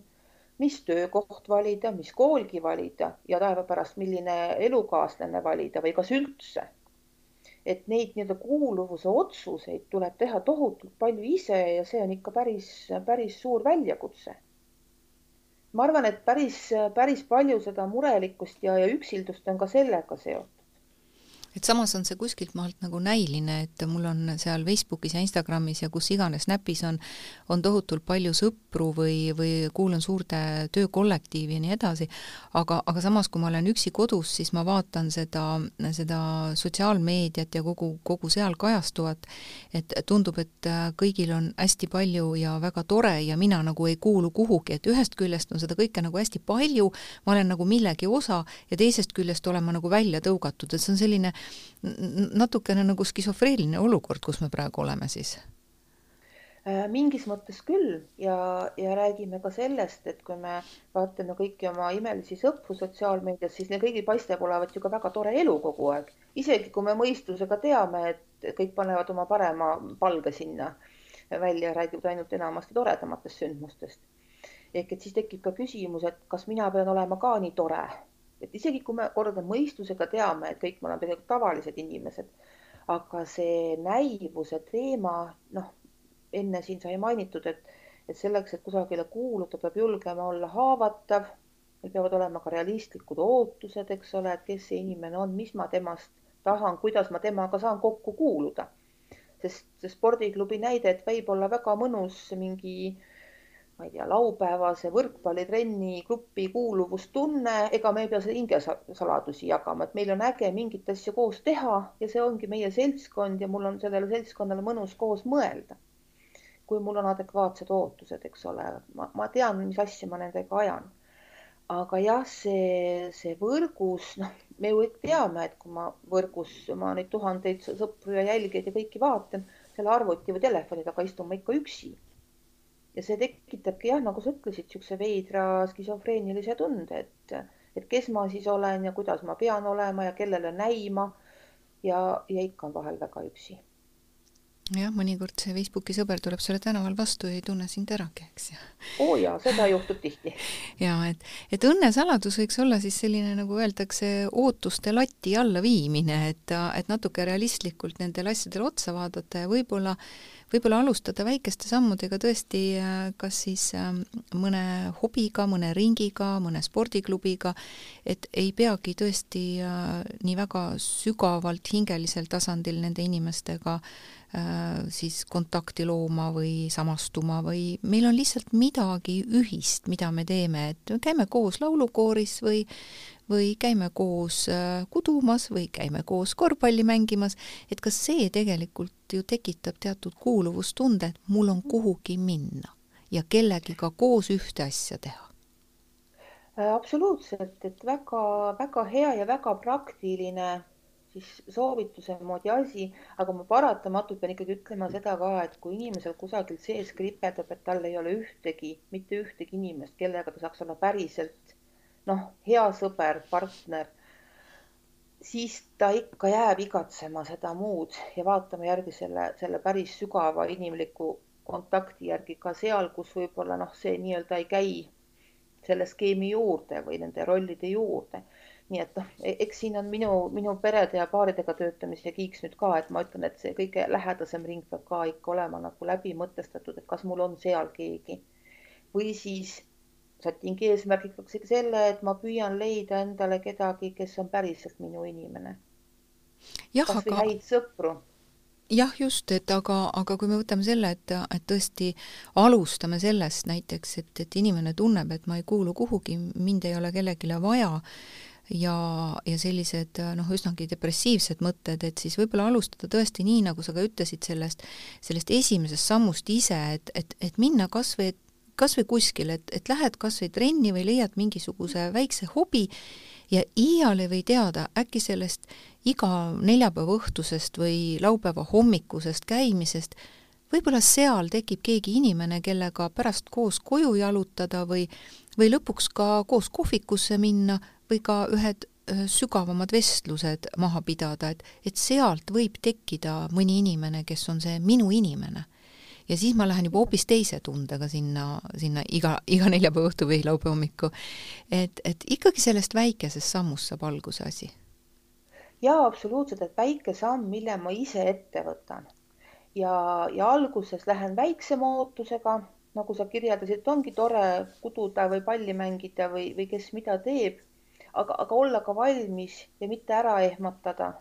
mis töökoht valida, mis koolgi valida ja taeva pärast, milline elukaaslane valida või kas üldse. et neid nii-öelda kuuluvuse otsuseid tuleb teha tohutult palju ise ja see on ikka päris, päris suur väljakutse. ma arvan, et päris, päris palju seda murelikkust ja, ja üksildust on ka sellega seotud et samas on see kuskilt maalt nagu näiline, et mul on seal Facebookis ja Instagramis ja kus iganes Snapis on, on tohutult palju sõpru või, või kuulun suurde töökollektiivi ja nii edasi, aga, aga samas, kui ma olen üksi kodus, siis ma vaatan seda, seda sotsiaalmeediat ja kogu, kogu seal kajastuvat, et tundub, et kõigil on hästi palju ja väga tore ja mina nagu ei kuulu kuhugi, et ühest küljest on seda kõike nagu hästi palju, ma olen nagu millegi osa ja teisest küljest olen ma nagu välja tõugatud, et see on selline natukene nagu skisofreeniline olukord, kus me praegu oleme siis? Äh, mingis mõttes küll ja, ja räägime ka sellest, et kui me vaatame kõiki oma imelisi sõpru sotsiaalmeedias, siis neil kõigil paistab olevat ju ka väga tore elu kogu aeg. isegi kui me mõistusega teame, et kõik panevad oma parema palge sinna välja, räägivad ainult enamasti toredamatest sündmustest. ehk et siis tekib ka küsimus, et kas mina pean olema ka nii tore et isegi kui me kordan mõistusega teame, et kõik me oleme tegelikult tavalised inimesed, aga see näivuse teema, noh, enne siin sai mainitud, et, et selleks, et kusagile kuuluda, peab julgema olla haavatav. peavad olema ka realistlikud ootused, eks ole, et kes see inimene on, mis ma temast tahan, kuidas ma temaga saan kokku kuuluda. sest see spordiklubi näide, et võib olla väga mõnus mingi äh, ma ei tea, laupäevase võrkpallitrenni grupi kuuluvustunne, ega me ei pea seda hingesaladusi jagama, et meil on äge mingit asja koos teha ja see ongi meie seltskond ja mul on sellele seltskonnale mõnus koos mõelda. kui mul on adekvaatsed ootused, eks ole, ma, ma tean, mis asja ma nendega ajan. aga jah, see, see võrgus, noh, me ju teame, et kui ma võrgus oma neid tuhandeid sõpru ja jälgijaid ja kõiki vaatan, selle arvuti või telefoni taga istun ma ikka üksi ja see tekitabki jah, nagu sa ütlesid, niisuguse veidra skisofreenilise tunde, et, et kes ma siis olen ja kuidas ma pean olema ja kellele näima. ja, ja ikka on vahel väga üksi jah, mõnikord see Facebooki sõber tuleb sulle tänaval vastu ja ei tunne sind äragi, eks ju. oo oh jaa, seda juhtub tihti. jaa, et, et õnnesaladus võiks olla siis selline, nagu öeldakse, ootuste lati allaviimine, et, et natuke realistlikult nendele asjadele otsa vaadata ja võib-olla võib-olla alustada väikeste sammudega tõesti kas siis ähm, mõne hobiga, mõne ringiga, mõne spordiklubiga, et ei peagi tõesti äh, nii väga sügavalt hingelisel tasandil nende inimestega äh, Äh, siis kontakti looma või samastuma või meil on lihtsalt midagi ühist, mida me teeme, et käime koos laulukooris või või käime koos äh, kudumas või käime koos korvpalli mängimas, et kas see tegelikult ju tekitab teatud kuuluvustunde, et mul on kuhugi minna ja kellegiga koos ühte asja teha. Äh, absoluutselt, et väga-väga hea ja väga praktiline siis soovituse moodi asi, aga ma paratamatult pean ikkagi ütlema seda ka, et kui inimesel kusagil sees kriperdab, et tal ei ole ühtegi, mitte ühtegi inimest, kellega ta saaks olla päriselt noh, hea sõber, partner, siis ta ikka jääb igatsema seda muud ja vaatama järgi selle, selle päris sügava inimliku kontakti järgi ka seal, kus võib-olla noh, see nii-öelda ei käi selle skeemi juurde või nende rollide juurde. Nii et noh, e-, eks siin on minu, minu perede ja paaridega töötamise kiiks nüüd ka, et ma ütlen, et see kõige lähedasem ring peab ka ikka olema nagu läbi mõtestatud, et kas mul on seal keegi või siis sätingi eesmärgiks ikka selle, et ma püüan leida endale kedagi, kes on päriselt minu inimene. kas või aga... häid sõpru jah, just, et aga, aga kui me võtame selle, et, et tõesti alustame sellest näiteks, et, et inimene tunneb, et ma ei kuulu kuhugi, mind ei ole kellelegi vaja, ja, ja sellised noh, üsnagi depressiivsed mõtted, et siis võib-olla alustada tõesti nii, nagu sa ka ütlesid, sellest, sellest esimesest sammust ise, et, et, et minna kas või, kas või kuskile, et, et lähed kas või trenni või leiad mingisuguse väikse hobi ja iial ei või teada, äkki sellest iga neljapäeva õhtusest või laupäeva hommikusest käimisest võib-olla seal tekib keegi inimene, kellega pärast koos koju jalutada või, või lõpuks ka koos kohvikusse minna või ka ühed sügavamad vestlused maha pidada, et, et sealt võib tekkida mõni inimene, kes on see minu inimene ja siis ma lähen juba hoopis teise tundega sinna, sinna iga, iga neljapäeva õhtu või laupäeva hommiku. et, et ikkagi sellest väikesest sammust saab alguse asi. jaa, absoluutselt, et väike samm, mille ma ise ette võtan ja, ja alguses lähen väiksema ootusega, nagu sa kirjeldasid, ongi tore kududa või palli mängida või, või kes mida teeb, aga, aga olla ka valmis ja mitte ära ehmatada.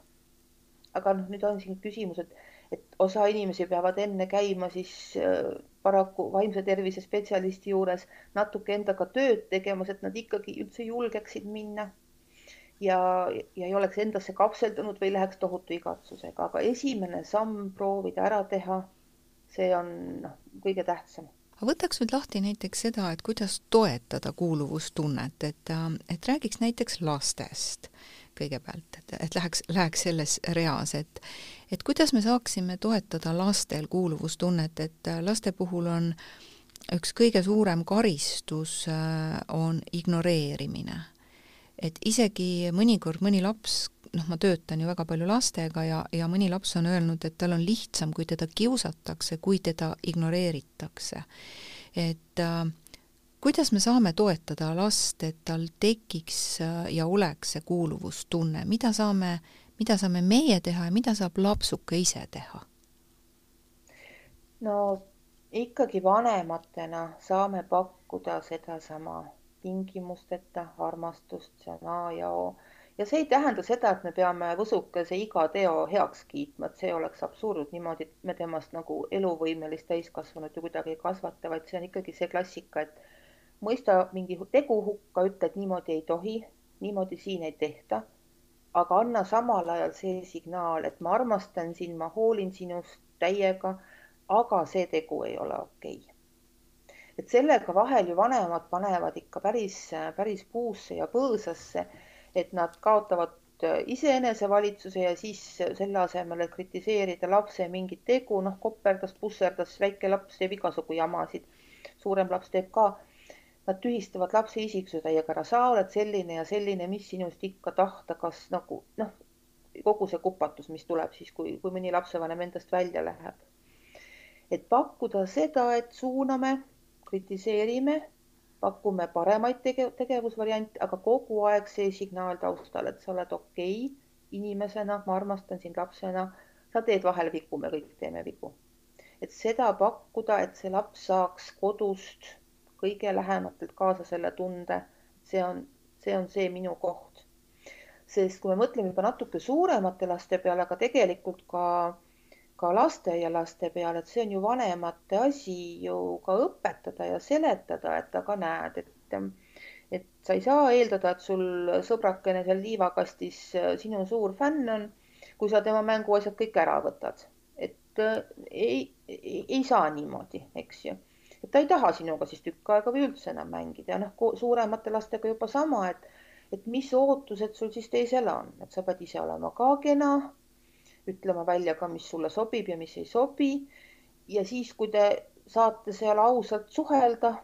aga noh, nüüd on siin küsimus, et et osa inimesi peavad enne käima siis äh, paraku vaimse tervise spetsialisti juures natuke endaga tööd tegemas, et nad ikkagi üldse julgeksid minna. Ja, ja ei oleks endasse kapseldunud või läheks tohutu igatsusega, aga esimene samm proovida ära teha, see on noh, kõige tähtsam aga võtaks nüüd lahti näiteks seda, et kuidas toetada kuuluvustunnet, et, äh, et räägiks näiteks lastest kõigepealt, et, et läheks, läheks selles reas, et et kuidas me saaksime toetada lastel kuuluvustunnet, et laste puhul on üks kõige suurem karistus äh, on ignoreerimine. Et isegi mõnikord mõni laps, noh, ma töötan ju väga palju lastega ja, ja mõni laps on öelnud, et tal on lihtsam, kui teda kiusatakse, kui teda ignoreeritakse. et äh, kuidas me saame toetada last, et tal tekiks äh, ja oleks see kuuluvustunne, mida saame, mida saame meie teha ja mida saab lapsuke ise teha? no ikkagi vanematena saame pakkuda sedasama tingimusteta armastust, see on A ja O. ja see ei tähenda seda, et me peame võsukese iga teo heaks kiitma, et see oleks absurd, niimoodi me temast nagu eluvõimelist täiskasvanut ju kuidagi ei kasvata, vaid see on ikkagi see klassika, et mõista mingi tegu hukka, ütle, et niimoodi ei tohi, niimoodi siin ei tehta. aga anna samal ajal see signaal, et ma armastan sind, ma hoolin sinust täiega, aga see tegu ei ole okei okay. Et sellega vahel ju vanemad panevad ikka päris, päris puusse ja põõsasse, et nad kaotavad iseenesevalitsuse ja siis selle asemel, et kritiseerida lapse mingit tegu, noh, koperdas, pusserdas, väike laps teeb igasugu jamasid, suurem laps teeb ka Nad tühistavad lapse isiksuse täiega ära, sa oled selline ja selline, mis sinust ikka tahta, kas nagu noh, kogu see kupatus, mis tuleb siis, kui, kui mõni lapsevanem endast välja läheb. et pakkuda seda, et suuname, kritiseerime, pakume paremaid tege tegevusvariante, aga kogu aeg see signaal taustal, et sa oled okei okay, inimesena, ma armastan sind lapsena, sa teed vahel vigu, me kõik teeme vigu. et seda pakkuda, et see laps saaks kodust kõige lähematelt kaasa selle tunde, see on, see on see minu koht. sest kui me mõtleme juba natuke suuremate laste peale, aga tegelikult ka, ka lasteaialaste peale, et see on ju vanemate asi ju ka õpetada ja seletada, et aga näed, et et sa ei saa eeldada, et sul sõbrakene seal liivakastis sinu suur fänn on, kui sa tema mänguasjad kõik ära võtad. et ei, ei, ei saa niimoodi, eks ju. Et ta ei taha sinuga siis tükk aega või üldse enam mängida. Ja noh, suuremate lastega juba sama, et, et mis ootused sul siis teisele on, et sa pead ise olema ka kena, ütlema välja ka, mis sulle sobib ja mis ei sobi. ja siis, kui te saate seal ausalt suhelda,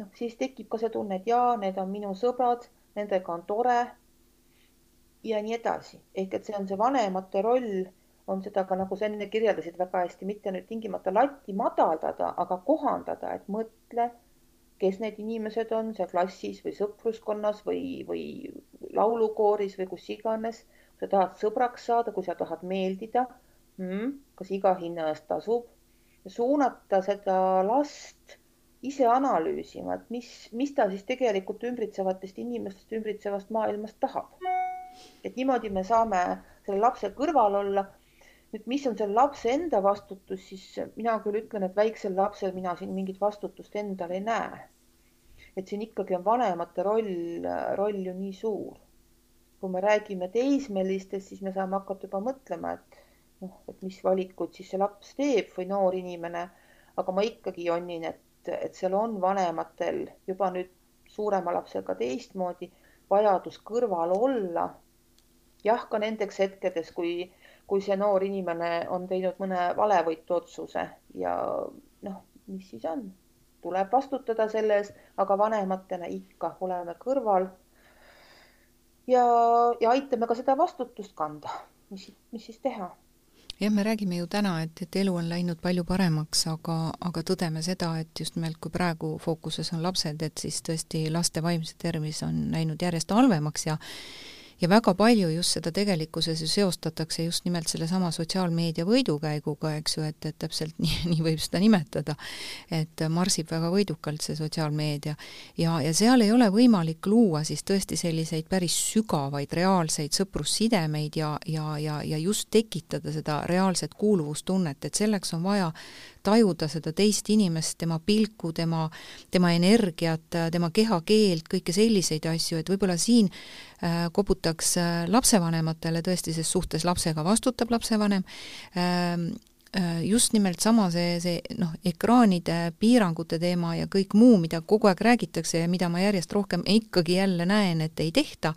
noh, siis tekib ka see tunne, et jaa, need on minu sõbrad, nendega on tore. ja nii edasi, ehk et see on see vanemate roll on seda ka, nagu sa enne kirjeldasid väga hästi, mitte nüüd tingimata latti madaldada, aga kohandada, et mõtle, kes need inimesed on seal klassis või sõpruskonnas või, või laulukooris või kus iganes. Sa tahad sõbraks saada, kui sa tahad meeldida hmm,, kas iga hinna eest tasub suunata seda last ise analüüsima, et mis, mis ta siis tegelikult ümbritsevatest inimestest, ümbritsevast maailmast tahab. et niimoodi me saame selle lapse kõrval olla nüüd, mis on selle lapse enda vastutus, siis mina küll ütlen, et väiksel lapsel mina siin mingit vastutust endal ei näe. et siin ikkagi on vanemate roll, roll ju nii suur. Kui me räägime teismelistest, siis me saame hakata juba mõtlema, et noh, et mis valikuid siis see laps teeb või noor inimene. aga ma ikkagi jonnin, et, et seal on vanematel juba nüüd suurema lapsega teistmoodi vajadus kõrval olla. jah, ka nendeks hetkedes, kui kui see noor inimene on teinud mõne valevõitu otsuse ja noh, mis siis on, tuleb vastutada selle eest, aga vanematena ikka oleme kõrval. Ja, ja aitame ka seda vastutust kanda, mis, mis siis teha? Jah, me räägime ju täna, et, et elu on läinud palju paremaks, aga, aga tõdeme seda, et just nimelt kui praegu fookuses on lapsed, et siis tõesti laste vaimse tervis on läinud järjest halvemaks ja ja väga palju just seda tegelikkuses ju seostatakse just nimelt sellesama sotsiaalmeedia võidukäiguga, eks ju, et, et täpselt nii, nii võib seda nimetada. et marsib väga võidukalt see sotsiaalmeedia ja, ja seal ei ole võimalik luua siis tõesti selliseid päris sügavaid reaalseid sõprussidemeid ja, ja, ja, ja just tekitada seda reaalset kuuluvustunnet, et selleks on vaja tajuda seda teist inimest, tema pilku, tema, tema energiat, tema kehakeelt, kõike selliseid asju, et võib-olla siin äh, koputaks äh, lapsevanematele tõesti, ses suhtes lapsega vastutab lapsevanem äh,, Äh, just nimelt sama see, see noh, ekraanide piirangute teema ja kõik muu, mida kogu aeg räägitakse ja mida ma järjest rohkem ikkagi jälle näen, et ei tehta,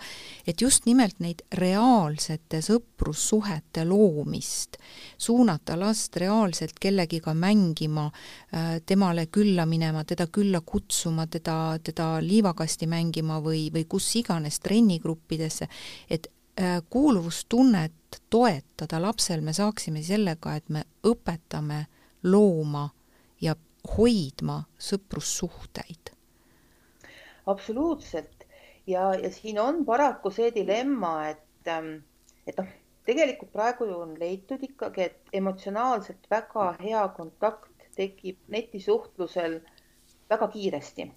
et just nimelt neid reaalsete sõprussuhete loomist, suunata last reaalselt kellegiga mängima, äh, temale külla minema, teda külla kutsuma, teda, teda liivakasti mängima või, või kus iganes trennigruppidesse, et Äh, kuuluvustunnet toetada lapsel me saaksime sellega, et me õpetame looma ja hoidma sõprussuhteid. absoluutselt ja, ja siin on paraku see dilemma, et, ähm, et noh, tegelikult praegu ju on leitud ikkagi, et emotsionaalselt väga hea kontakt tekib netisuhtlusel väga kiiresti.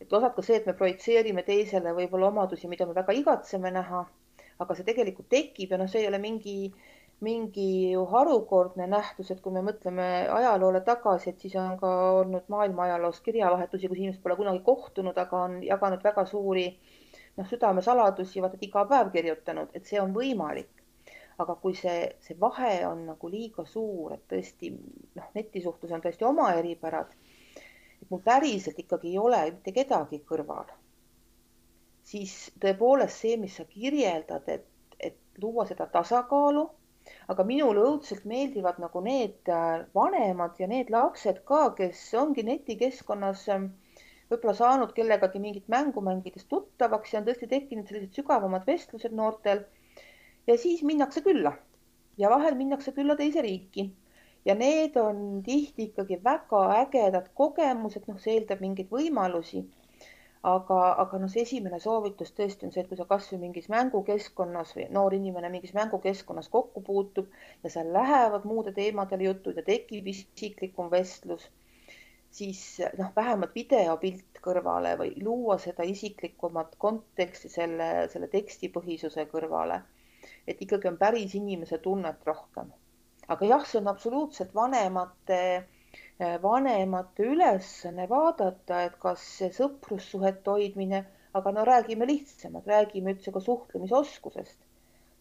et osalt ka see, et me projitseerime teisele võib-olla omadusi, mida me väga igatseme näha aga see tegelikult tekib ja noh, see ei ole mingi, mingi harukordne nähtus, et kui me mõtleme ajaloole tagasi, et siis on ka olnud maailma ajaloos kirjavahetusi, kus inimesed pole kunagi kohtunud, aga on jaganud väga suuri noh, südamesaladusi, vaata, et iga päev kirjutanud, et see on võimalik aga kui see, see vahe on nagu liiga suur, et tõesti noh, netisuhtlus on tõesti oma eripärad. et mul päriselt ikkagi ei ole mitte kedagi kõrval siis tõepoolest see, mis sa kirjeldad, et, et luua seda tasakaalu, aga minule õudselt meeldivad nagu need äh, vanemad ja need lapsed ka, kes ongi netikeskkonnas ähm, võib-olla saanud kellegagi mingit mängu mängides tuttavaks ja on tõesti tekkinud sellised sügavamad vestlused noortel. ja siis minnakse külla ja vahel minnakse külla teise riiki ja need on tihti ikkagi väga ägedad kogemused, noh, see eeldab mingeid võimalusi aga, aga noh, see esimene soovitus tõesti on see, et kui sa kasvõi mingis mängukeskkonnas või noor inimene mingis mängukeskkonnas kokku puutub ja seal lähevad muude teemadele jutud ja tekib isiklikum vestlus, siis noh, vähemalt videopilt kõrvale või luua seda isiklikumat konteksti selle, selle tekstipõhisuse kõrvale. et ikkagi on päris inimese tunnet rohkem. aga jah, see on absoluutselt vanemate Äh, vanemate ülesanne vaadata, et kas sõprussuhete hoidmine, aga no räägime lihtsamalt, räägime üldse ka suhtlemisoskusest.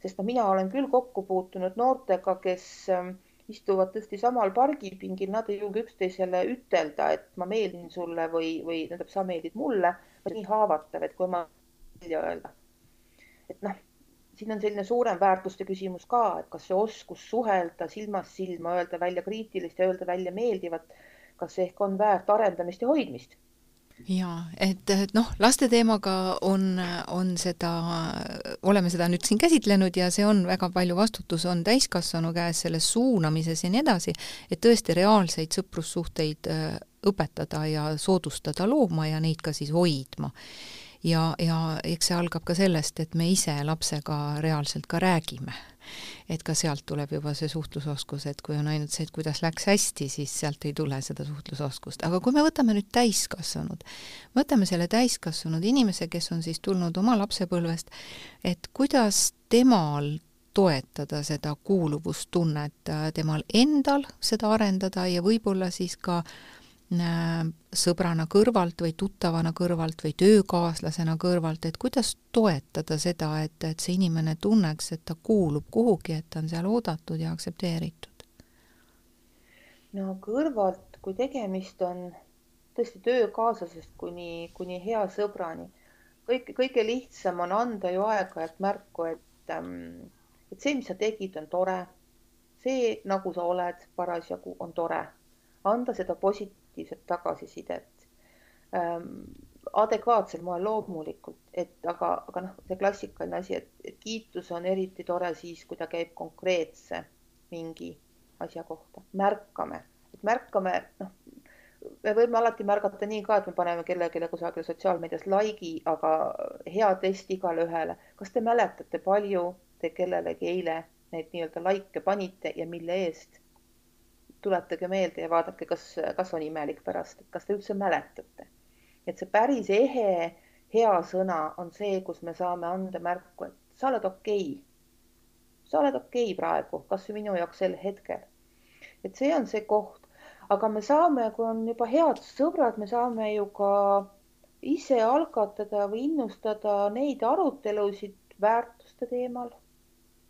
sest no mina olen küll kokku puutunud noortega, kes ähm, istuvad tõesti samal pargipingil, nad ei julge üksteisele ütelda, et ma meeldin sulle või, või tähendab, sa meeldid mulle, nii haavatav, et kui ma välja öelda. et noh, siin on selline suurem väärtuste küsimus ka, et kas see oskus suhelda silmast silma, öelda välja kriitilist ja öelda välja meeldivat, kas ehk on väärt arendamist ja hoidmist? Jaa, et, et noh, laste teemaga on, on seda, oleme seda nüüd siin käsitlenud ja see on väga palju vastutus on täiskasvanu käes selles suunamises ja nii edasi, et tõesti reaalseid sõprussuhteid äh, õpetada ja soodustada looma ja neid ka siis hoidma ja, ja eks see algab ka sellest, et me ise lapsega reaalselt ka räägime. et ka sealt tuleb juba see suhtlusoskus, et kui on ainult see, et kuidas läks hästi, siis sealt ei tule seda suhtlusoskust, aga kui me võtame nüüd täiskasvanud, võtame selle täiskasvanud inimese, kes on siis tulnud oma lapsepõlvest, et kuidas temal toetada seda kuuluvustunnet, temal endal seda arendada ja võib-olla siis ka äh, sõbrana kõrvalt või tuttavana kõrvalt või töökaaslasena kõrvalt, et kuidas toetada seda, et, et see inimene tunneks, et ta kuulub kuhugi, et ta on seal oodatud ja aktsepteeritud? no kõrvalt, kui tegemist on tõesti töökaaslasest kuni, kuni hea sõbrani, kõik, kõige lihtsam on anda ju aeg-ajalt märku, et, ähm, et see, mis sa tegid, on tore. see, nagu sa oled parasjagu, on tore. Anda seda positiivset tagasisidet ähm, adekvaatsel moel loomulikult, et aga, aga noh, see klassikaline asi, et, et kiitus on eriti tore siis, kui ta käib konkreetse mingi asja kohta, märkame, et märkame, noh, me võime alati märgata nii ka, et me paneme kellelegi kusagil sotsiaalmeedias like'i, aga hea test igale ühele. kas te mäletate, palju te kellelegi eile neid nii-öelda like'e panite ja mille eest? Tuletage meelde ja vaadake, kas, kas on imelik pärast, kas te üldse mäletate. et see päris ehe, hea sõna on see, kus me saame anda märku, et sa oled okei okay.. sa oled okei okay praegu, kasvõi minu jaoks sel hetkel. et see on see koht, aga me saame, kui on juba head sõbrad, me saame ju ka ise algatada või innustada neid arutelusid väärtuste teemal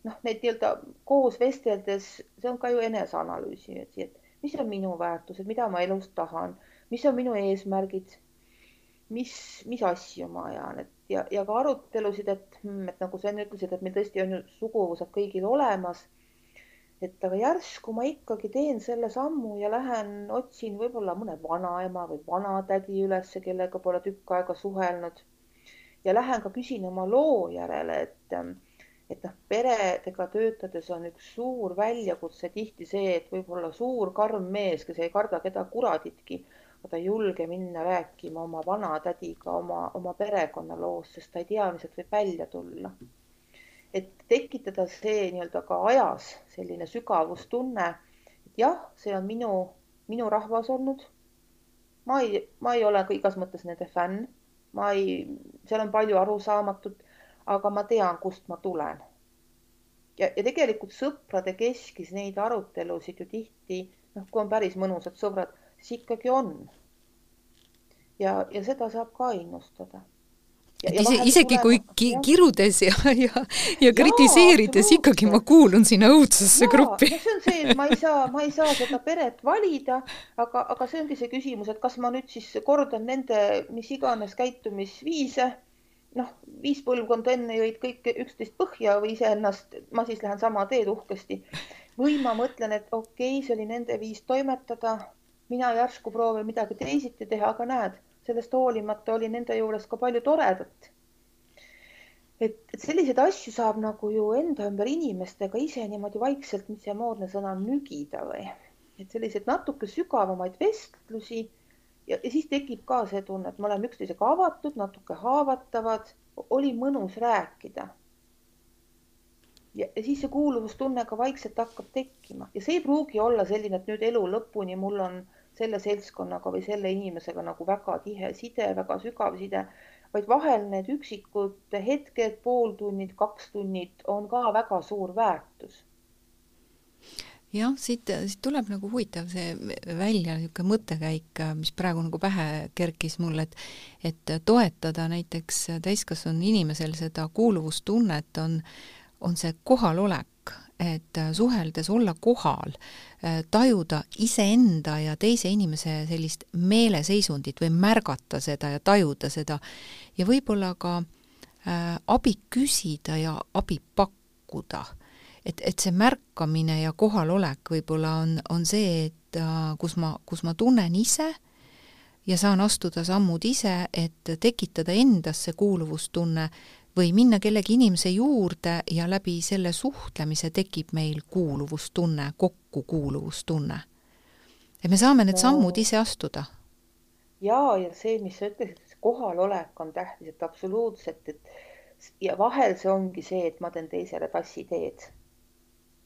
noh, neid nii-öelda koos vesteldes, see on ka ju eneseanalüüsi, et, mis on minu väärtused, mida ma elus tahan, mis on minu eesmärgid, mis, mis asju ma ajan, et ja, ja ka arutelusid, et, hmm, et nagu sa enne ütlesid, et meil tõesti on ju suguvõsad kõigil olemas. et aga järsku ma ikkagi teen selle sammu ja lähen otsin võib-olla mõne vanaema või vanatädi ülesse, kellega pole tükk aega suhelnud. ja lähen ka küsin oma loo järele, et et noh, peredega töötades on üks suur väljakutse tihti see, et võib-olla suur karm mees, kes ei karda keda kuraditki, aga ta ei julge minna rääkima oma vanatädiga oma, oma perekonnaloost, sest ta ei tea, mis sealt võib välja tulla. et tekitada see nii-öelda ka ajas selline sügavustunne, et jah, see on minu, minu rahvas olnud. ma ei, ma ei ole ka igas mõttes nende fänn, ma ei, seal on palju arusaamatut aga ma tean, kust ma tulen. ja, ja tegelikult sõprade keskis neid arutelusid ju tihti, noh, kui on päris mõnusad sõbrad, siis ikkagi on. ja, ja seda saab ka innustada et ise, isegi kui ki, kirudes ja, ja, ja kritiseerides ja, ikkagi ma kuulun sinna õudsesse gruppi. see on see, et ma ei saa, ma ei saa seda peret valida, aga, aga see ongi see küsimus, et kas ma nüüd siis kordan nende mis iganes käitumisviise noh, viis põlvkonda enne jõid kõik üksteist põhja või iseennast, ma siis lähen sama teed uhkesti. või ma mõtlen, et okei okay,, see oli nende viis toimetada, mina järsku proovin midagi teisiti teha, aga näed, sellest hoolimata oli nende juures ka palju toredat. et, et selliseid asju saab nagu ju enda ümber inimestega ise niimoodi vaikselt, mis see moodne sõna on, nügida või, et selliseid natuke sügavamaid vestlusi ja, siis tekib ka see tunne, et me oleme üksteisega avatud, natuke haavatavad, oli mõnus rääkida. ja, siis see kuuluvustunne ka vaikselt hakkab tekkima. Ja see ei pruugi olla selline, et nüüd elu lõpuni mul on selle seltskonnaga või selle inimesega nagu väga tihe side, väga sügav side, vaid vahel need üksikud hetked, pooltunnid, kaks tunnid on ka väga suur väärtus jah, siit, siit tuleb nagu huvitav see välja, niisugune mõttekäik, mis praegu nagu pähe kerkis mulle, et et toetada näiteks täiskasvanud inimesel seda kuuluvustunnet, on, on see kohalolek et suheldes olla kohal, tajuda iseenda ja teise inimese sellist meeleseisundit või märgata seda ja tajuda seda ja võib-olla ka äh, abi küsida ja abi pakkuda. Et, et see märkamine ja kohalolek võib-olla on, on see, et äh, kus ma, kus ma tunnen ise ja saan astuda sammud ise, et tekitada endas see kuuluvustunne või minna kellegi inimese juurde ja läbi selle suhtlemise tekib meil kuuluvustunne, kokkukuuluvustunne. et me saame need no. sammud ise astuda. ja, ja see, mis sa ütlesid, kohalolek on tähtis, et absoluutselt, et ja vahel see ongi see, et ma teen teisele tassiteed.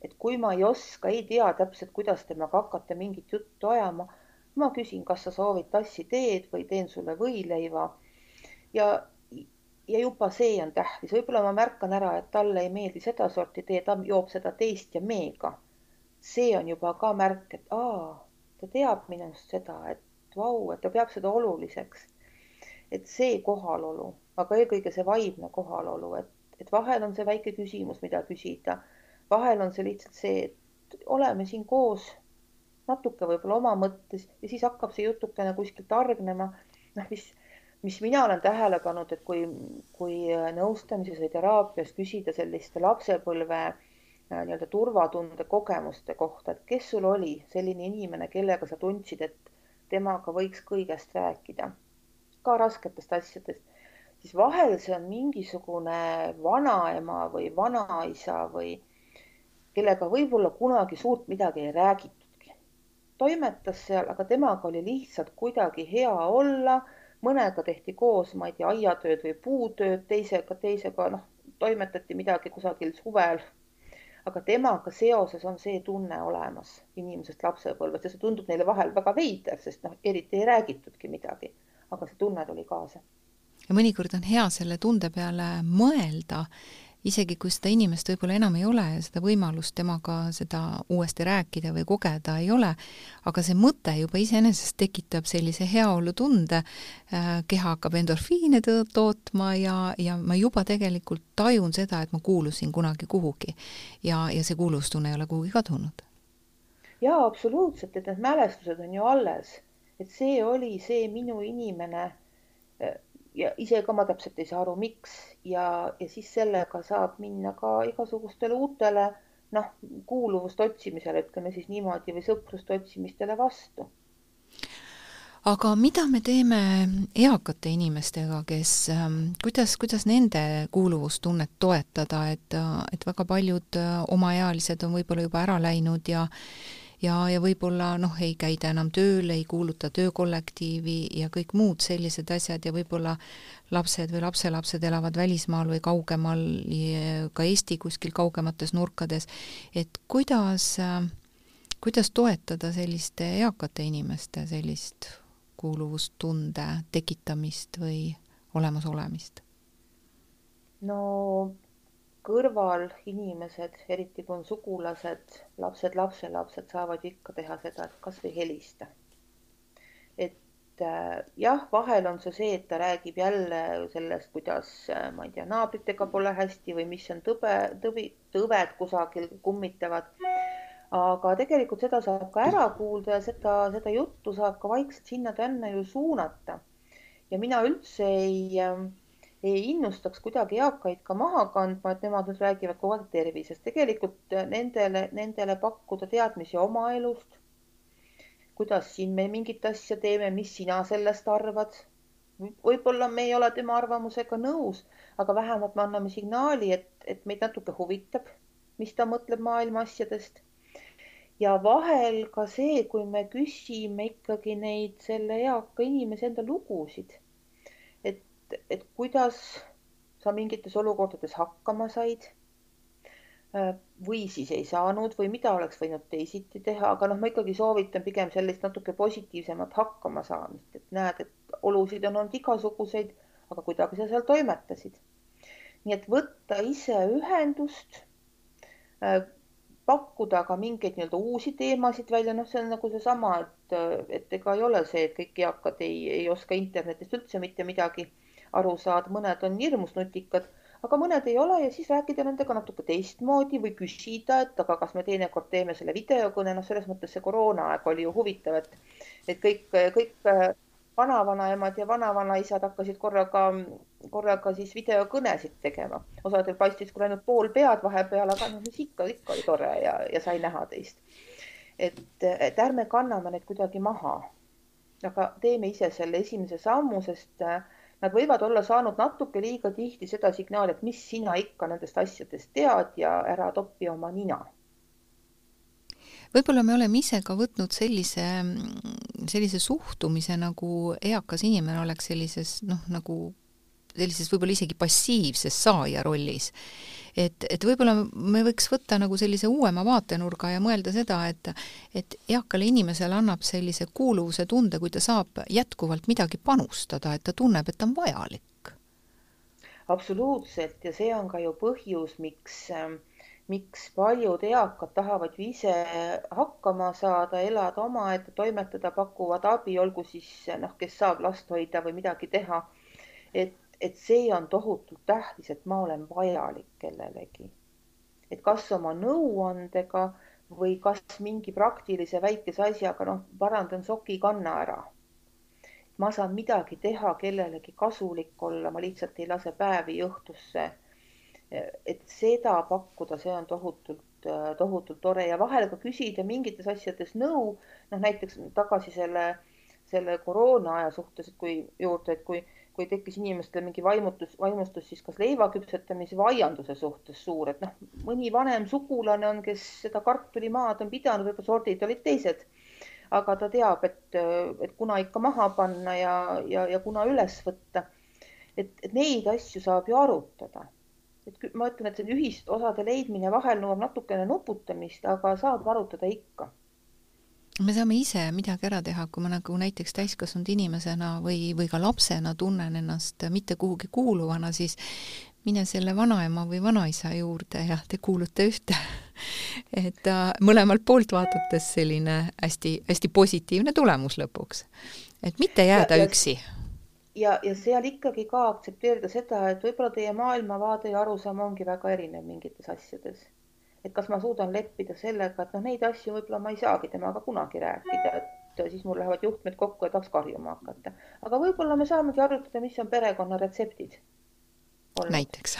Et kui ma ei oska, ei tea täpselt, kuidas temaga hakata mingit juttu ajama, ma küsin, kas sa soovid tassiteed või teen sulle võileiva. ja, ja juba see on tähtis, võib-olla ma märkan ära, et talle ei meeldi sedasorti tee, ta joob seda teist ja meega. see on juba ka märk, et aa, ta teab minust seda, et vau, et ta peab seda oluliseks et see kohalolu, aga eelkõige see vaimne kohalolu, et, et vahel on see väike küsimus, mida küsida. Vahel on see lihtsalt see, et oleme siin koos natuke võib-olla oma mõttes ja siis hakkab see jutukene kuskilt hargnema. noh, mis, mis mina olen tähele pannud, et kui, kui nõustamises või teraapias küsida selliste lapsepõlve äh, nii-öelda turvatunde kogemuste kohta, et kes sul oli selline inimene, kellega sa tundsid, et temaga võiks kõigest rääkida ka rasketest asjadest, siis vahel see on mingisugune vanaema või vanaisa või kellega võib-olla kunagi suurt midagi ei räägitudki. toimetas seal, aga temaga oli lihtsalt kuidagi hea olla. mõnega tehti koos, ma ei tea, aiatööd või puutööd, teisega, teisega noh, toimetati midagi kusagil suvel. aga temaga seoses on see tunne olemas inimesest lapsepõlvest ja see tundub neile vahel väga veider, sest noh, eriti ei räägitudki midagi aga see tunne tuli kaasa. ja mõnikord on hea selle tunde peale mõelda, isegi kui seda inimest võib-olla enam ei ole ja seda võimalust temaga seda uuesti rääkida või kogeda ei ole, aga see mõte juba iseenesest tekitab sellise heaolutunde, äh, keha hakkab endorfiine tootma ja, ja ma juba tegelikult tajun seda, et ma kuulusin kunagi kuhugi. ja, ja see kuuluvustunne ei ole kuhugi kadunud. jaa, absoluutselt, et need mälestused on ju alles et see oli see minu inimene. Ja ise ka ma täpselt ei saa aru, miks. Ja, ja siis sellega saab minna ka igasugustele uutele noh, kuuluvust otsimisele, ütleme siis niimoodi, või sõpruste otsimistele vastu. Aga mida me teeme eakate inimestega, kes, ähm, kuidas, kuidas nende kuuluvustunnet toetada, et, et väga paljud äh, omaealised on võib-olla juba ära läinud ja ja, ja võib-olla noh, ei käida enam tööl, ei kuuluta töökollektiivi ja kõik muud sellised asjad ja võib-olla lapsed või lapselapsed elavad välismaal või kaugemal, ka Eesti kuskil kaugemates nurkades, et kuidas, kuidas toetada selliste eakate inimeste sellist kuuluvustunde tekitamist või olemasolemist? no kõrval inimesed, eriti kui on sugulased, lapsed, lapselapsed saavad ikka teha seda, et kasvõi helista. et äh, jah, vahel on see see, et ta räägib jälle sellest, kuidas äh, ma ei tea, naabritega pole hästi või mis on tõbe, tõbi, tõved kusagil kummitavad. aga tegelikult seda saab ka ära kuulda ja seda, seda juttu saab ka vaikselt sinna-tänna ju suunata. ja mina üldse ei äh, ei innustaks kuidagi eakaid ka maha kandma, et nemad nüüd räägivad kogu aeg tervisest. tegelikult nendele, nendele pakkuda teadmisi oma elust. kuidas siin me mingit asja teeme, mis sina sellest arvad? võib-olla me ei ole tema arvamusega nõus, aga vähemalt me anname signaali, et, et meid natuke huvitab, mis ta mõtleb maailma asjadest. ja vahel ka see, kui me küsime ikkagi neid selle eaka inimese enda lugusid et kuidas sa mingites olukordades hakkama said äh, või siis ei saanud või mida oleks võinud teisiti teha, aga noh, ma ikkagi soovitan pigem sellist natuke positiivsemat hakkamasaamist, et näed, et olusid on olnud igasuguseid, aga kuidagi sa seal toimetasid. nii et võtta ise ühendust, äh, pakkuda ka mingeid nii-öelda uusi teemasid välja, noh, see on nagu seesama, et, et ega ei ole see, et kõik eakad ei, ei oska internetist üldse mitte midagi aru saada, mõned on hirmus nutikad, aga mõned ei ole ja siis rääkida nendega natuke teistmoodi või küsida, et aga kas me teinekord teeme selle videokõne, noh, selles mõttes see koroonaaeg oli ju huvitav, et, et kõik, kõik vanavanaemad ja vanavanaisad hakkasid korraga, korraga siis videokõnesid tegema. osadel paistis küll ainult pool pead vahepeal, aga noh, siis ikka, ikka oli tore ja, ja sai näha teist. et, et ärme kanname neid kuidagi maha. aga teeme ise selle esimese sammu, sest äh, nad võivad olla saanud natuke liiga tihti seda signaali, et mis sina ikka nendest asjadest tead ja ära topi oma nina. võib-olla me oleme ise ka võtnud sellise, sellise suhtumise, nagu eakas inimene oleks sellises noh, nagu sellises võib-olla isegi passiivses saaja rollis. et, et võib-olla me võiks võtta nagu sellise uuema vaatenurga ja mõelda seda, et et eakale inimesele annab sellise kuuluvuse tunde, kui ta saab jätkuvalt midagi panustada, et ta tunneb, et ta on vajalik. absoluutselt ja see on ka ju põhjus, miks miks paljud eakad tahavad ju ise hakkama saada, elada omaette, toimetada, pakuvad abi, olgu siis noh, kes saab last hoida või midagi teha. et et see on tohutult tähtis, et ma olen vajalik kellelegi. et kas oma nõuandega või kas mingi praktilise väikese asjaga, noh, parandan sokikanna ära. ma saan midagi teha, kellelegi kasulik olla, ma lihtsalt ei lase päevi õhtusse. et seda pakkuda, see on tohutult, tohutult tore ja vahel ka küsida mingites asjades nõu, noh näiteks tagasi selle, selle koroona aja suhtes, et kui juurde, et kui kui tekkis inimestel mingi vaimutus, vaimustus siis kas leiva küpsetamise või aianduse suhtes suur, et noh, mõni vanem sugulane on, kes seda kartulimaad on pidanud, võib-olla sordid olid teised. aga ta teab, et, et kuna ikka maha panna ja, ja, ja kuna üles võtta. et, et neid asju saab ju arutada. et ma ütlen, et see ühisosade leidmine vahel nõuab natukene nuputamist, aga saab arutada ikka me saame ise midagi ära teha, kui ma nagu näiteks täiskasvanud inimesena või, või ka lapsena tunnen ennast mitte kuhugi kuuluvana, siis mine selle vanaema või vanaisa juurde ja te kuulute ühte et äh, mõlemalt poolt vaadates selline hästi-hästi positiivne tulemus lõpuks. et mitte jääda ja, üksi. ja, ja seal ikkagi ka aktsepteerida seda, et võib-olla teie maailmavaade ja arusaam ongi väga erinev mingites asjades et kas ma suudan leppida sellega, et noh, neid asju võib-olla ma ei saagi temaga kunagi rääkida, et siis mul lähevad juhtmed kokku ja tahaks karjuma hakata. aga võib-olla me saamegi arutada, mis on perekonna retseptid. näiteks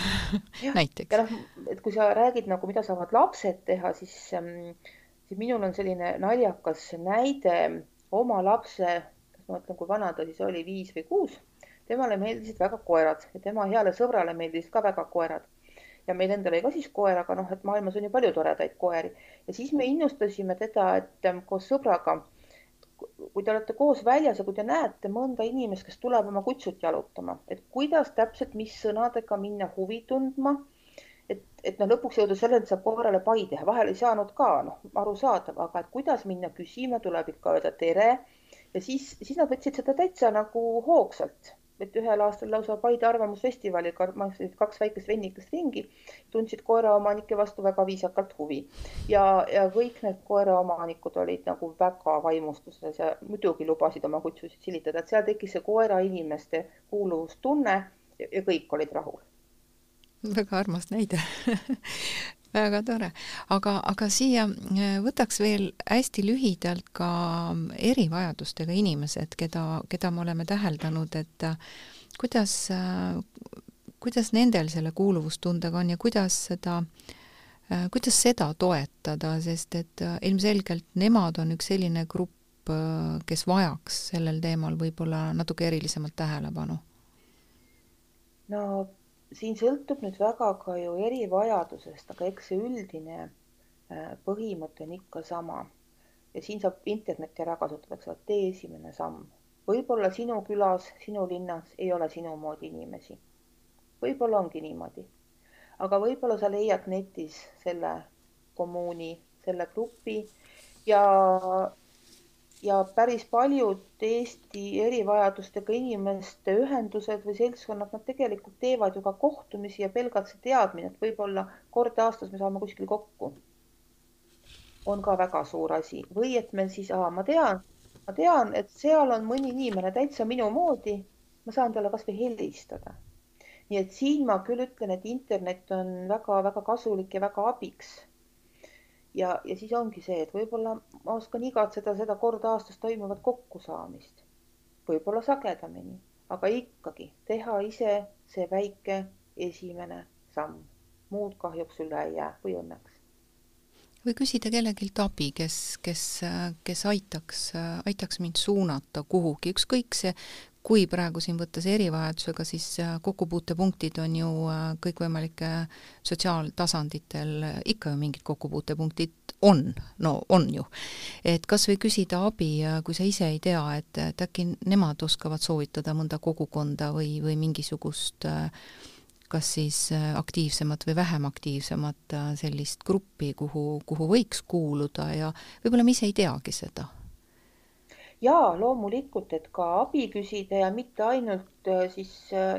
näiteks. ja noh, et kui sa räägid nagu, mida saavad lapsed teha, siis, ähm, siis minul on selline naljakas näide oma lapse, kas ma mõtlen, kui vana ta siis oli, viis või kuus. temale meeldisid väga koerad ja tema heale sõbrale meeldisid ka väga koerad ja meil endal oli ka siis koer, aga noh, et maailmas on ju palju toredaid koeri. Ja siis me innustasime teda, et ähm, koos sõbraga, kui te olete koos väljas ja kui te näete mõnda inimest, kes tuleb oma kutsut jalutama, et kuidas täpselt, mis sõnadega minna huvi tundma et, et noh, lõpuks jõuda selleni, et saab koerale pai teha, vahel ei saanud ka, noh, arusaadav, aga et kuidas minna küsima, tuleb ikka öelda tere. Ja siis, siis nad võtsid seda täitsa nagu hoogsalt et ühel aastal lausa Paide Arvamusfestivalil marssisid kaks väikest vennikest ringi, tundsid koeraomanike vastu väga viisakalt huvi ja, ja kõik need koeraomanikud olid nagu väga vaimustuses ja muidugi lubasid oma kutsusid silitada, et seal tekkis see koerainimeste kuuluvustunne ja kõik olid rahul. väga armas näide väga tore, aga, aga siia äh, võtaks veel hästi lühidalt ka erivajadustega inimesed, keda, keda me oleme täheldanud, et äh, kuidas, äh, kuidas nendel selle kuuluvustundega on ja kuidas seda kuidas seda toetada, sest et ilmselgelt nemad on üks selline grupp, kes vajaks sellel teemal võib-olla natuke erilisemat tähelepanu? no siin sõltub nüüd väga ka ju erivajadusest, aga eks see üldine äh, põhimõte on ikka sama. ja siin saab internetti ära kasutada, eks ole, tee esimene samm. võib-olla sinu külas, sinu linnas ei ole sinu moodi inimesi. võib-olla ongi niimoodi. aga võib-olla sa leiad netis selle kommuuni, selle grupi ja ja päris paljud Eesti erivajadustega inimeste ühendused või seltskonnad, nad tegelikult teevad ju ka kohtumisi ja pelgalt see teadmine, et võib-olla kord aastas me saame kuskil kokku, on ka väga suur asi või et me siis, ma tean, ma tean, et seal on mõni inimene täitsa minu moodi, ma saan talle kasvõi helistada. nii et siin ma küll ütlen, et internet on väga-väga kasulik ja väga abiks. Ja, ja siis ongi see, et võib-olla ma oskan igatseda seda kord aastas toimuvat kokkusaamist, võib-olla sagedamini, aga ikkagi teha ise see väike esimene samm. muud kahjuks üle ei jää või õnneks. Või küsida kellegilt abi, kes, kes, kes aitaks, aitaks mind suunata kuhugi, ükskõik see, kui praegu siin võtta see erivajadusega, siis kokkupuutepunktid on ju kõikvõimalike sotsiaaltasanditel ikka ju mingid kokkupuutepunktid on, no on ju. et kas või küsida abi, kui sa ise ei tea, et, et äkki nemad oskavad soovitada mõnda kogukonda või, või mingisugust äh, kas siis äh, aktiivsemat või vähem aktiivsemat äh, sellist gruppi, kuhu, kuhu võiks kuuluda ja võib-olla me ise ei teagi seda? Jaa, loomulikult, et ka abi küsida ja mitte ainult äh, siis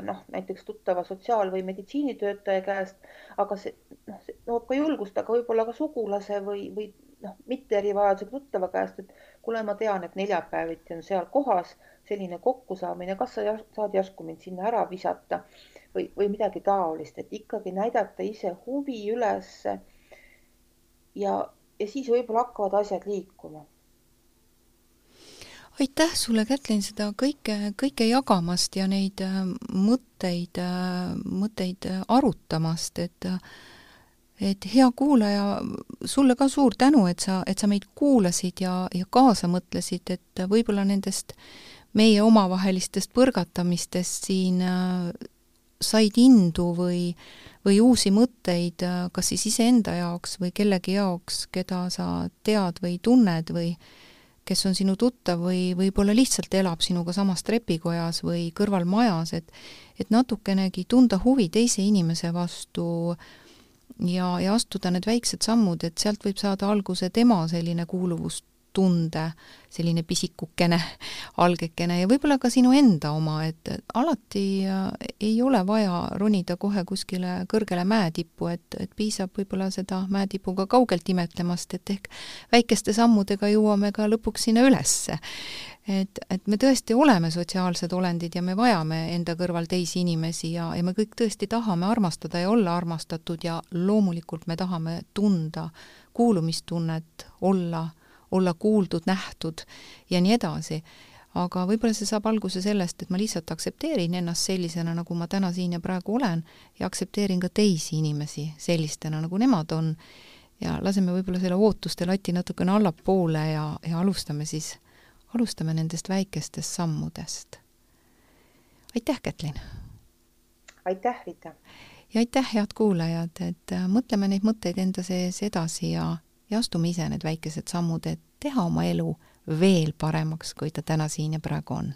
noh, näiteks tuttava sotsiaal- või meditsiinitöötaja käest, aga see noh, see nõuab ka julgust, aga võib-olla ka sugulase või, või noh, mitte erivajadusega tuttava käest, et kuule, ma tean, et neljapäeviti on seal kohas selline kokkusaamine, kas sa saad järsku mind sinna ära visata või, või midagi taolist, et ikkagi näidata ise huvi üles. ja, ja siis võib-olla hakkavad asjad liikuma. Aitäh sulle, Kätlin, seda kõike, kõike jagamast ja neid äh, mõtteid, äh, mõtteid arutamast, et et hea kuulaja, sulle ka suur tänu, et sa, et sa meid kuulasid ja, ja kaasa mõtlesid, et võib-olla nendest meie omavahelistest põrgatamistest siin äh, said indu või, või uusi mõtteid äh, kas siis iseenda jaoks või kellegi jaoks, keda sa tead või tunned või kes on sinu tuttav või võib-olla lihtsalt elab sinuga samas trepikojas või kõrvalmajas, et et natukenegi tunda huvi teise inimese vastu ja, ja astuda need väiksed sammud, et sealt võib saada alguse tema selline kuuluvus tunde, selline pisikukene, algekene ja võib-olla ka sinu enda oma, et alati äh, ei ole vaja ronida kohe kuskile kõrgele mäetippu, et, et piisab võib-olla seda mäetipuga kaugelt imetlemast, et ehk väikeste sammudega jõuame ka lõpuks sinna ülesse. et, et me tõesti oleme sotsiaalsed olendid ja me vajame enda kõrval teisi inimesi ja, ja me kõik tõesti tahame armastada ja olla armastatud ja loomulikult me tahame tunda kuulumistunnet, olla olla kuuldud, nähtud ja nii edasi. aga võib-olla see saab alguse sellest, et ma lihtsalt aktsepteerin ennast sellisena, nagu ma täna siin ja praegu olen ja aktsepteerin ka teisi inimesi sellistena, nagu nemad on ja laseme võib-olla selle ootuste lati natukene allapoole ja, ja alustame siis, alustame nendest väikestest sammudest. aitäh, Kätlin! aitäh, Rita! ja aitäh, head kuulajad, et äh, mõtleme neid mõtteid enda sees edasi ja ja astume ise need väikesed sammud, et teha oma elu veel paremaks, kui ta täna siin ja praegu on.